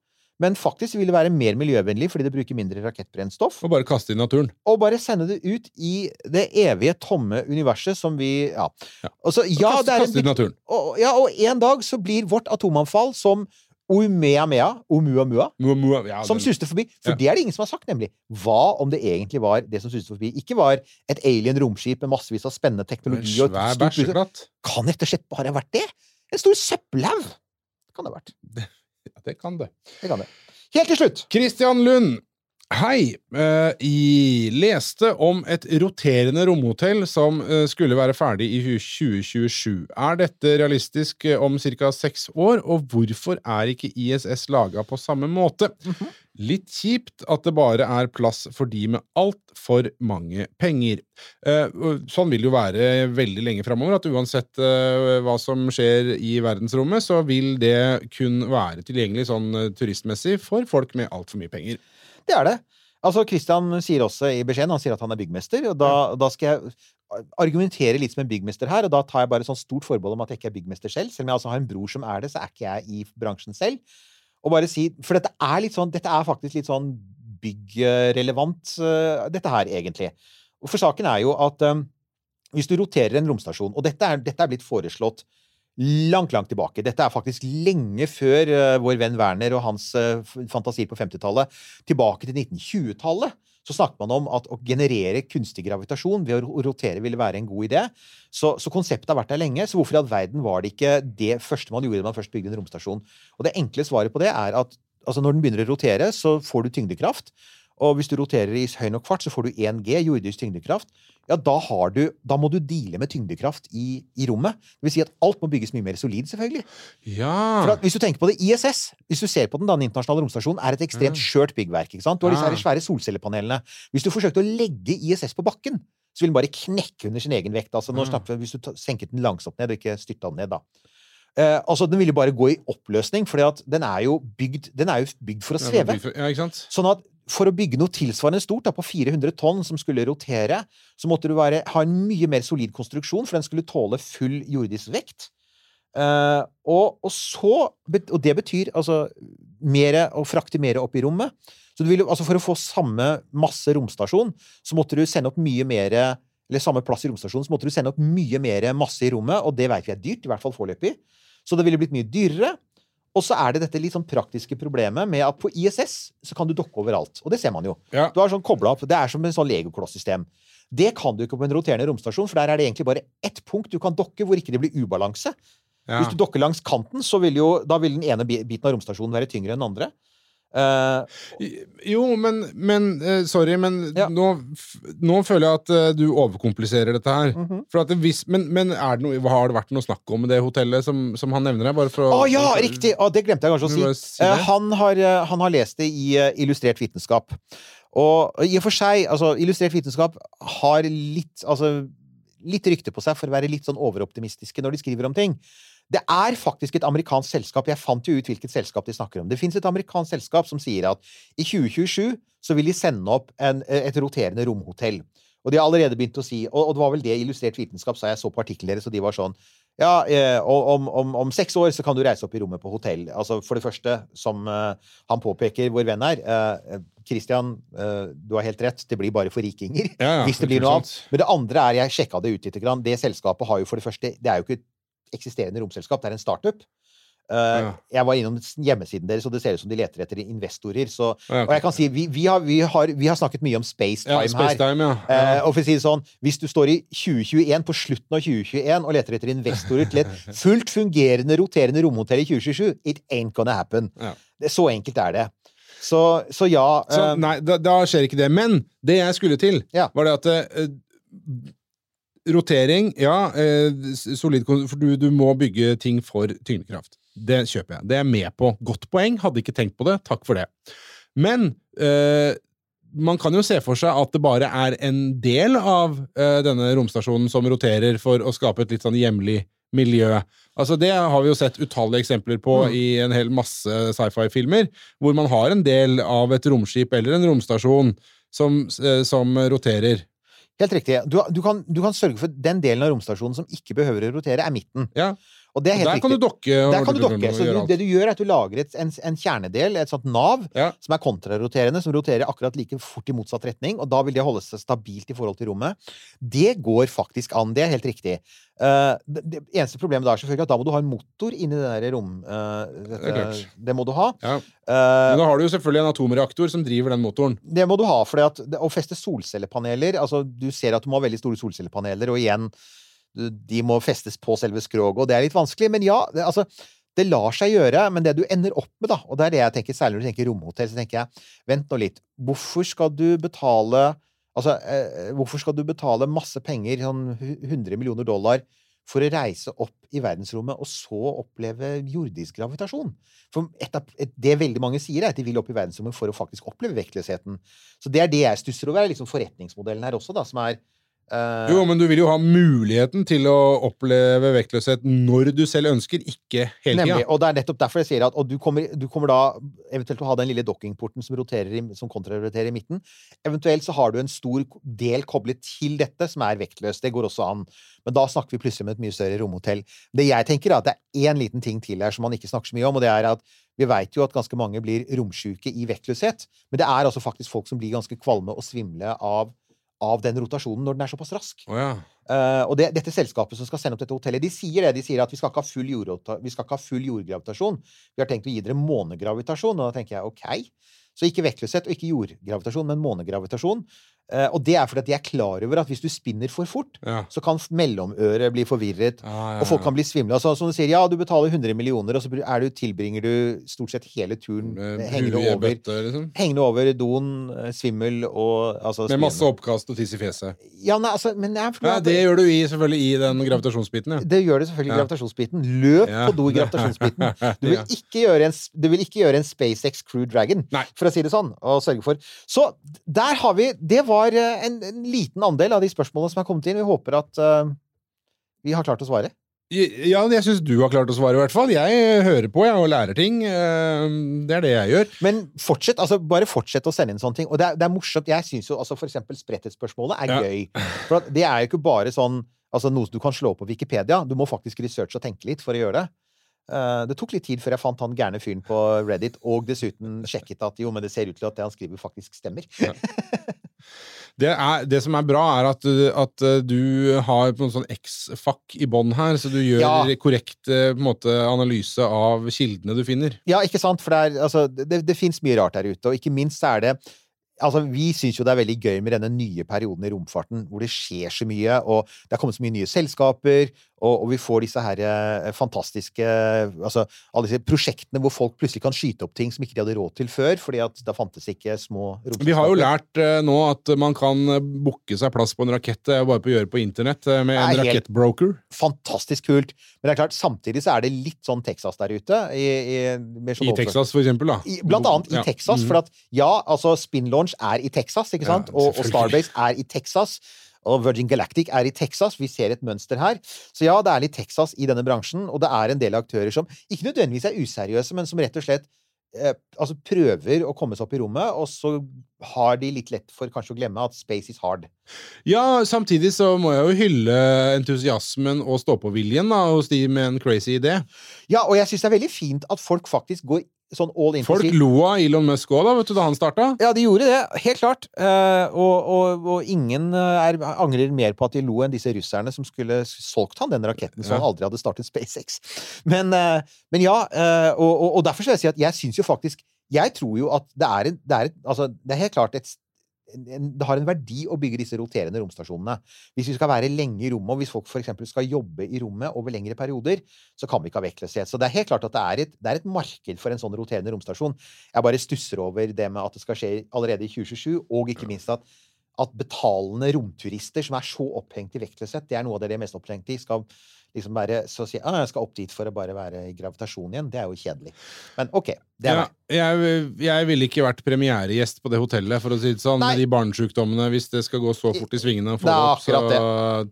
S6: men faktisk vil det være mer miljøvennlig fordi det bruker mindre rakettbrennstoff.
S5: Og bare kaste i naturen.
S6: Og bare sende det ut i det evige, tomme universet som vi Ja.
S5: Ja.
S6: Og så, ja,
S5: kaste,
S6: det
S5: kaste i naturen.
S6: og, ja, og en dag så blir vårt atomanfall som Oumeamea, Oumuamua,
S5: Mua, mua. Ja,
S6: som suste forbi. For
S5: Ja.
S6: det er det ingen som har sagt, nemlig. Hva om det egentlig var det som suste forbi? Ikke var et alien romskip med massevis av spennende teknologi og et stort. Kan rett og slett bare ha vært det? En stor søppelhaug! Kan det ha vært.
S5: Ja, det kan det.
S6: Det kan det. Helt til slutt!
S5: Christian Lund. Hei! Jeg I leste om et roterende romhotell som eh, skulle være ferdig i 2027. Er dette realistisk eh, om ca. seks år, og hvorfor er ikke ISS laga på samme måte? Litt kjipt at det bare er plass for de med altfor mange penger. Eh, sånn vil det jo være veldig lenge framover, at uansett eh, hva som skjer i verdensrommet, så vil det kun være tilgjengelig sånn eh, turistmessig for folk med altfor mye penger.
S6: Det er det. Altså, Christian sier også i beskjeden han sier at han er byggmester, og da, da skal jeg argumentere litt som en byggmester her, og da tar jeg bare sånn stort forbehold om at jeg ikke er byggmester selv. Selv om jeg altså har en bror som er det, så er ikke jeg i bransjen selv. Og bare si, For dette er litt sånn, dette er faktisk litt sånn byggrelevant, eh, dette her, egentlig. For saken er jo at um, hvis du roterer en romstasjon, og dette er, dette er blitt foreslått langt, langt tilbake. Dette er faktisk lenge før uh, vår venn Werner og hans uh, fantasier på 50-tallet. Tilbake til 1920-tallet så snakket man om at å generere kunstig gravitasjon ved å rotere ville være en god idé. Så, så konseptet har vært der lenge. Så hvorfor i all verden var det ikke det første man gjorde da man først bygde en romstasjon? Og det enkle svaret på det er at altså når den begynner å rotere, så får du tyngdekraft. Og hvis du roterer i høy nok fart, så får du 1G, jordisk tyngdekraft. Ja, da, har du, da må du deale med tyngdekraft i, i rommet. Det vil si at alt må bygges mye mer solid, selvfølgelig.
S5: Ja
S6: For at, hvis du tenker på det, ISS, hvis du ser på den, da, den internasjonale romstasjonen, er et ekstremt skjørt byggverk. ikke sant? Du har disse her svære solcellepanelene. Hvis du forsøkte å legge ISS på bakken, så vil den bare knekke under sin egen vekt. Altså,
S5: Ja.
S6: snakker vi, Hvis du senket den langsomt ned, og ikke styrta den ned, da. Eh, altså, Den ville bare gå i oppløsning, for den jo Den er jo bygd for å sveve.
S5: Ja, ikke sant?
S6: Sånn at for å bygge noe tilsvarende stort, da, på 400 tonn, som skulle rotere, så måtte du være, ha en mye mer solid konstruksjon, for den skulle tåle full jordisk vekt. Uh, og, og så Og det betyr altså mere, å frakte mer opp i rommet. Så ville, altså For å få samme masse romstasjon, så måtte du sende opp mye mer Eller samme plass i romstasjonen, så måtte du sende opp mye mer masse i rommet, og det vet vi er dyrt, i hvert fall foreløpig. Så det ville blitt mye dyrere. Og så er det dette litt sånn praktiske problemet med at på ISS så kan du dokke overalt. Og det ser man jo.
S5: Ja.
S6: Du har sånn opp, Det er som en sånn legokloss-system. Det kan du ikke på en roterende romstasjon, for der er det egentlig bare ett punkt du kan dokke hvor ikke det blir ubalanse.
S5: Ja.
S6: Hvis du dokker langs kanten, så vil jo, da vil den ene biten av romstasjonen være tyngre enn den andre. Eh,
S5: Jo, men, men uh, Sorry, men
S6: Ja.
S5: nå, nå føler jeg at uh, du overkompliserer dette her. For at det, hvis, men men det noe, har det vært noe snakk om det hotellet som, som han nevner her? Bare for
S6: Å
S5: å
S6: ja, riktig! Å, det glemte jeg kanskje å si.
S5: si
S6: han, har, han har lest det i Illustrert vitenskap. Og i og for seg, altså, Illustrert vitenskap har litt, altså, litt rykte på seg for å være litt sånn overoptimistiske når de skriver om ting. Det er faktisk et amerikansk selskap. Jeg fant jo ut hvilket selskap de snakker om. Det fins et amerikansk selskap som sier at i 2027 så vil de sende opp en, et roterende romhotell. Og de har allerede begynt å si Og, og det var vel det Illustrert vitenskap sa. Jeg så på artikkelen deres, og de var sånn ja, eh, om, om, om seks år så kan du reise opp i rommet på hotell. Altså For det første, som eh, han påpeker, vår venn her eh, Christian, eh, du har helt rett, det blir bare for rikinger.
S5: Ja, ja,
S6: hvis det blir noe annet. Men det andre er, jeg sjekka det ut litt, det selskapet har jo for det første Det er jo ikke et eksisterende romselskap, det er en startup. Uh,
S5: Ja.
S6: Jeg var innom hjemmesiden deres, og det ser ut som de leter etter investorer. Så,
S5: Ja, okay.
S6: og jeg kan si, vi, vi, har, vi, har, vi har snakket mye om space
S5: Ja,
S6: time her.
S5: Spacetime, ja.
S6: og for å si det sånn, hvis du står i 2021, på slutten av 2021, og leter etter investorer til et fullt fungerende, roterende romhotell i 2027, it ain't gonna happen. Det, så enkelt er det. Så, så ja
S5: Så
S6: eh,
S5: nei, da, da skjer ikke det. Men det jeg skulle til, var det at eh, Rotering, ja, eh, solid For du, du må bygge ting for tyngdekraft. Det kjøper jeg. Det er jeg med på. Godt poeng. Hadde ikke tenkt på det. Takk for det. Men eh, man kan jo se for seg at det bare er en del av eh, denne romstasjonen som roterer for å skape et litt sånn hjemlig miljø. Altså Det har vi jo sett utallige eksempler på
S6: Mm.
S5: i en hel masse sci-fi-filmer, hvor man har en del av et romskip eller en romstasjon som, eh, som roterer.
S6: Helt riktig. Du, du, kan, du kan sørge for den delen av romstasjonen som ikke behøver å rotere, er midten.
S5: Ja,
S6: Og det er helt
S5: Der kan du dokke.
S6: Der kan du dokke. Så du, det du gjør, er at du lager et, en, en kjernedel, et sånt nav,
S5: Ja.
S6: som er kontraroterende, som roterer akkurat like fort i motsatt retning, og da vil det holde seg stabilt i forhold til rommet. Det går faktisk an. Det er helt riktig. Uh, det, det eneste problemet da er selvfølgelig at da må du ha en motor inni det der rom... Uh,
S5: Det
S6: det må du ha.
S5: Ja.
S6: Eh,
S5: Men da har du jo selvfølgelig en atomreaktor som driver den motoren.
S6: det må du ha, for å feste solcellepaneler altså Du ser at du må ha veldig store solcellepaneler, og igjen, de må festes på selve skroget, og det er litt vanskelig, men ja, det, altså det lar seg gjøre, men det du ender opp med, da, og det er det jeg tenker, særlig når du tenker romhotell, så tenker jeg vent nå litt, hvorfor skal du betale Altså, eh, hvorfor skal du betale masse penger, sånn 100 millioner dollar, for å reise opp i verdensrommet og så oppleve jordisk gravitasjon? For et av, et, det veldig mange sier, er at de vil opp i verdensrommet for å faktisk oppleve vektløsheten. Så det er det jeg stusser over, er liksom forretningsmodellen her også, da, som er eh,
S5: Jo, men du vil jo ha muligheten til å oppleve vektløshet når du selv ønsker, ikke hele tida.
S6: Og det er nettopp derfor jeg sier at og du, kommer, du kommer da eventuelt til å ha den lille dockingporten som, roterer i, som kontraroterer i midten. Eventuelt så har du en stor del koblet til dette som er vektløs. Det går også an. Men da snakker vi plutselig om et mye større romhotell. Det jeg tenker er at det er én liten ting til her som man ikke snakker så mye om, og det er at vi veit jo at ganske mange blir romsjuke i vektløshet. Men det er altså faktisk folk som blir ganske kvalme og svimle av, av den rotasjonen når den er såpass rask.
S5: Oh, ja.
S6: uh, og det, dette selskapet som skal sende opp dette hotellet, de sier det. De sier at vi skal ikke ha full, skal ikke ha full jordgravitasjon. Vi har tenkt å gi dere månegravitasjon. Og da tenker jeg OK. Så ikke vektløshet og ikke jordgravitasjon, men månegravitasjon. Eh, og det er fordi at de er klar over at hvis du spinner for fort,
S5: Ja.
S6: så kan mellomøret bli forvirret.
S5: Ja, ja,
S6: Og folk kan bli svimle. Altså, som du sier, ja, du betaler 100 millioner, og så er du, tilbringer du stort sett hele turen
S5: Med
S6: hengende over,
S5: bøtte, liksom.
S6: hengende over doen, eh, svimmel og altså,
S5: Med masse oppkast og tiss i fjeset.
S6: Ja, nei, altså, men nei,
S5: Ja, det gjør du i, selvfølgelig i den gravitasjonsbiten, ja.
S6: Det gjør det selvfølgelig i gravitasjonsbiten. Løp på do i gravitasjonsbiten. Du vil, ikke gjøre en, du vil ikke gjøre en SpaceX Crew Dragon,
S5: Nei.
S6: for å si det sånn. Og sørge for. Så der har vi Det var eh, en, en liten andel av de spørsmålene som er kommet inn. Vi håper at uh, vi har klart å svare.
S5: Ja, jeg syns du har klart å svare, i hvert fall. Jeg hører på jeg, og lærer ting. Eh, Det er det jeg gjør.
S6: Men fortsett, altså bare fortsett å sende inn sånne ting. Og det er, det er morsomt. Jeg syns jo altså for eksempel spretthetsspørsmålet er
S5: Ja.
S6: gøy. For at det er jo ikke bare sånn Altså noe som du kan slå opp på Wikipedia. Du må faktisk researche og tenke litt for å gjøre det. Eh, det tok litt tid før jeg fant han gærne fyren på Reddit, og dessuten sjekket at jo, men det ser ut til at det han skriver, faktisk stemmer.
S5: Ja. Det, er, det som er bra, er at, at eh, du har på en sånn X-fuck i bånn her, så du gjør
S6: Ja.
S5: korrekt eh, måte, analyse av kildene du finner.
S6: Ja, ikke sant? For det, er, altså, det, det fins mye rart der ute, og ikke minst er det Altså, Vi syns jo det er veldig gøy med denne nye perioden i romfarten, hvor det skjer så mye, og det har kommet så mye nye selskaper, og, og vi får disse her eh, fantastiske Altså alle disse prosjektene hvor folk plutselig kan skyte opp ting som ikke de hadde råd til før, fordi at da fantes ikke små romselskaper.
S5: Vi har jo lært eh, nå at man kan eh, booke seg plass på en rakett eh, bare på å gjøre på internett med en rakettbroker.
S6: Fantastisk kult. Men det er klart, samtidig så er det litt sånn Texas der ute. I, i,
S5: I Texas, for eksempel. Da.
S6: I, blant annet i
S5: Ja.
S6: Texas,
S5: Mhm.
S6: for at ja, altså Spin Launch er i Texas, ikke
S5: Ja,
S6: sant? og, og. Starbase er i Texas. Og Virgin Galactic er i Texas. Vi ser et mønster her. Så ja, det er litt Texas i denne bransjen, og det er en del aktører som ikke nødvendigvis er useriøse, men som rett og slett eh, altså prøver å komme seg opp i rommet, og så har de litt lett for kanskje å glemme at space is hard.
S5: Ja, samtidig så må jeg jo hylle entusiasmen og stå-på-viljen hos de med en crazy idé.
S6: Ja, og jeg syns det er veldig fint at folk faktisk går sånn all in.
S5: Folk lo av Elon Musk òg, da, vet du, da han starta.
S6: Ja, de gjorde det, helt klart. Eh, og, og, og ingen eh, er, angrer mer på at de lo enn disse russerne som skulle solgt han den raketten som han aldri hadde startet SpaceX. Men, eh, men ja, og, og, derfor skal jeg si at jeg syns jo faktisk Jeg tror jo at det er, en, det er, altså, det er helt klart et det har en verdi å bygge disse roterende romstasjonene. Hvis vi skal være lenge i rommet, og hvis folk f.eks. skal jobbe i rommet over lengre perioder, så kan vi ikke ha vektløshet. Så det er helt klart at det er, et, det er et marked for en sånn roterende romstasjon. Jeg bare stusser over det med at det skal skje allerede i 2027, og ikke minst at, at betalende romturister som er så opphengt i vektløshet, det er noe av det de er mest opphengt i, skal liksom bare så si ah, jeg skal opp dit for å bare være i gravitasjon igjen. Det er jo kjedelig. Men OK. Det er
S5: Ja, jeg, jeg ville ikke vært premieregjest på det hotellet, for å si det sånn,
S6: Nei.
S5: med de barnesjukdommene. Hvis det skal gå så fort i svingene, få opp, så
S6: det.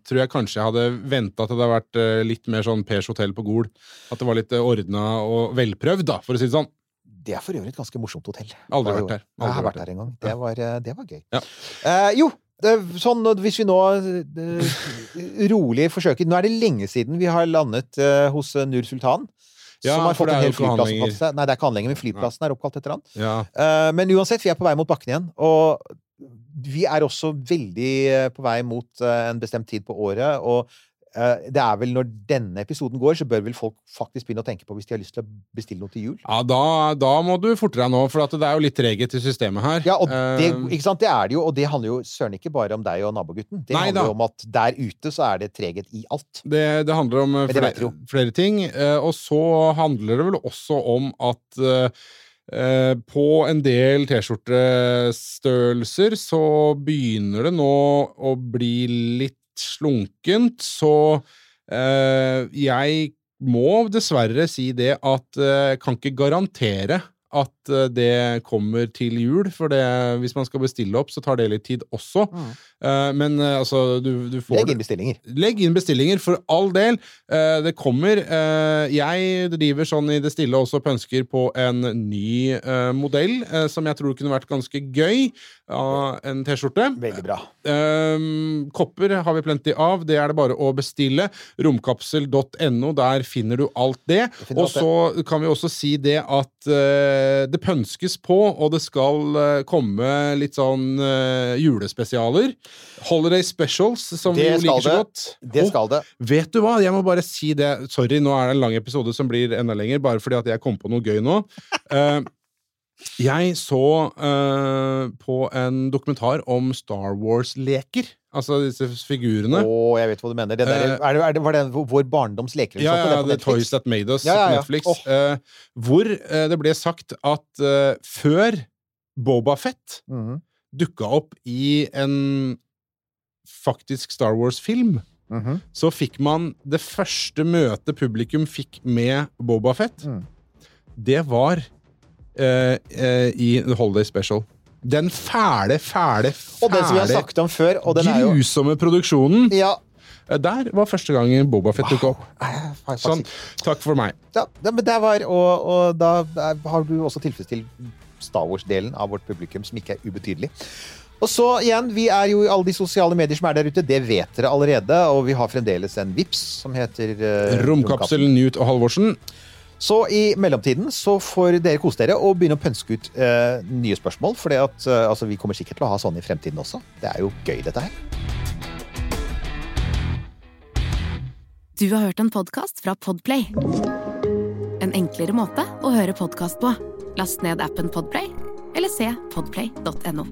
S5: tror jeg kanskje jeg hadde venta at det hadde vært eh, litt mer sånn Pers hotell på Gol. At det var litt ordna og velprøvd, da, for å si det sånn.
S6: Det er for øvrig et ganske morsomt hotell.
S5: Aldri vært der.
S6: Aldri Jeg har vært der en gang. Det var, eh, det var gøy.
S5: Ja.
S6: Uh, jo, sånn hvis vi nå eh, rolig forsøker Nå er det lenge siden vi har landet eh, hos eh, Nur Sultan.
S5: Ja,
S6: som har fått en hel flyplass oppkalt seg. Nei, det er ikke anlegget, men flyplassen er oppkalt etter han.
S5: Ja.
S6: Men uansett, vi er på vei mot bakken igjen. Og vi er også veldig på vei mot en bestemt tid på året. Og det er vel når denne episoden går, så bør vel folk faktisk begynne å tenke på hvis de har lyst til å bestille noe til jul.
S5: Ja, da, da må du forte deg nå, for at det er jo litt treghet i systemet her.
S6: Ja, og det,
S5: Eh,
S6: ikke sant? det er det jo, og det handler jo søren ikke bare om deg og nabogutten. Det
S5: Nei
S6: handler jo om at der ute så er det treghet i alt.
S5: det, det handler om eh, flere, flere ting. eh, Og så handler det vel også om at Uh, eh, på en del T-skjortestørrelser så begynner det nå å bli litt slunkent, så eh, jeg må dessverre si det at eh, jeg kan ikke garantere at eh, det kommer til jul, for det, hvis man skal bestille opp, så tar det litt tid også. Eh, men eh, altså, du, du får
S6: Legg inn bestillinger.
S5: Legg inn bestillinger, for all del. Det kommer. Jeg driver sånn i det stille også pønsker på en ny modell som jeg tror kunne vært ganske gøy. av en T-skjorte.
S6: Veldig bra.
S5: Kopper har vi plenty av. Det er det bare å bestille. Romkapsel.no, der finner du alt det. Og så kan vi også si det at det pønskes på, og det skal eh, komme litt sånn eh, julespesialer. Holiday specials, som vi
S6: Det
S5: jo
S6: skal
S5: liker så godt.
S6: Det skal det.
S5: Vet du hva, jeg må bare si det. Sorry, nå er det en lang episode som blir enda lenger, bare fordi at jeg kom på noe gøy nå. Uh, jeg så uh, på en dokumentar om Star Wars-leker. Altså disse figurene.
S6: Å, jeg vet hva du mener. Det der,
S5: Eh,
S6: er det, er det, var det vår barndoms leker?
S5: Ja, ja,
S6: det er
S5: The Toys That Made Us
S6: Ja, ja,
S5: på. Netflix.
S6: Oh.
S5: eh, hvor eh, det ble sagt at eh, før Boba Fett
S6: Mhm,
S5: dukka opp i en faktisk Star Wars-film,
S6: mhm.
S5: så fikk man det første møtet publikum fikk med Boba Fett.
S6: Mm.
S5: Det var eh, eh, i The Holiday Special. Den fæle, fæle, fæle,
S6: før, og den jo
S5: grusomme produksjonen.
S6: Ja.
S5: Eh, Der var første gangen Boba Fett dukka opp. Sånn. Takk for meg.
S6: Ja, men det var, og, og da har du også tilfredsstilt Star Wars-delen av vårt publikum, som ikke er ubetydelig. Og så igjen, vi er jo i alle de sosiale medier som er der ute, det vet dere allerede, og vi har fremdeles en VIPS som heter uh,
S5: Romkapsel Newt og Halvorsen.
S6: Så i mellomtiden så får dere kose dere og begynne å pønske ut eh, nye spørsmål. For eh, altså, vi kommer sikkert til å ha sånn i fremtiden også. Det er jo gøy, dette her.
S1: Du har hørt en podkast fra Podplay. En enklere måte å høre podkast på. Last ned appen Podplay, eller se podplay.no.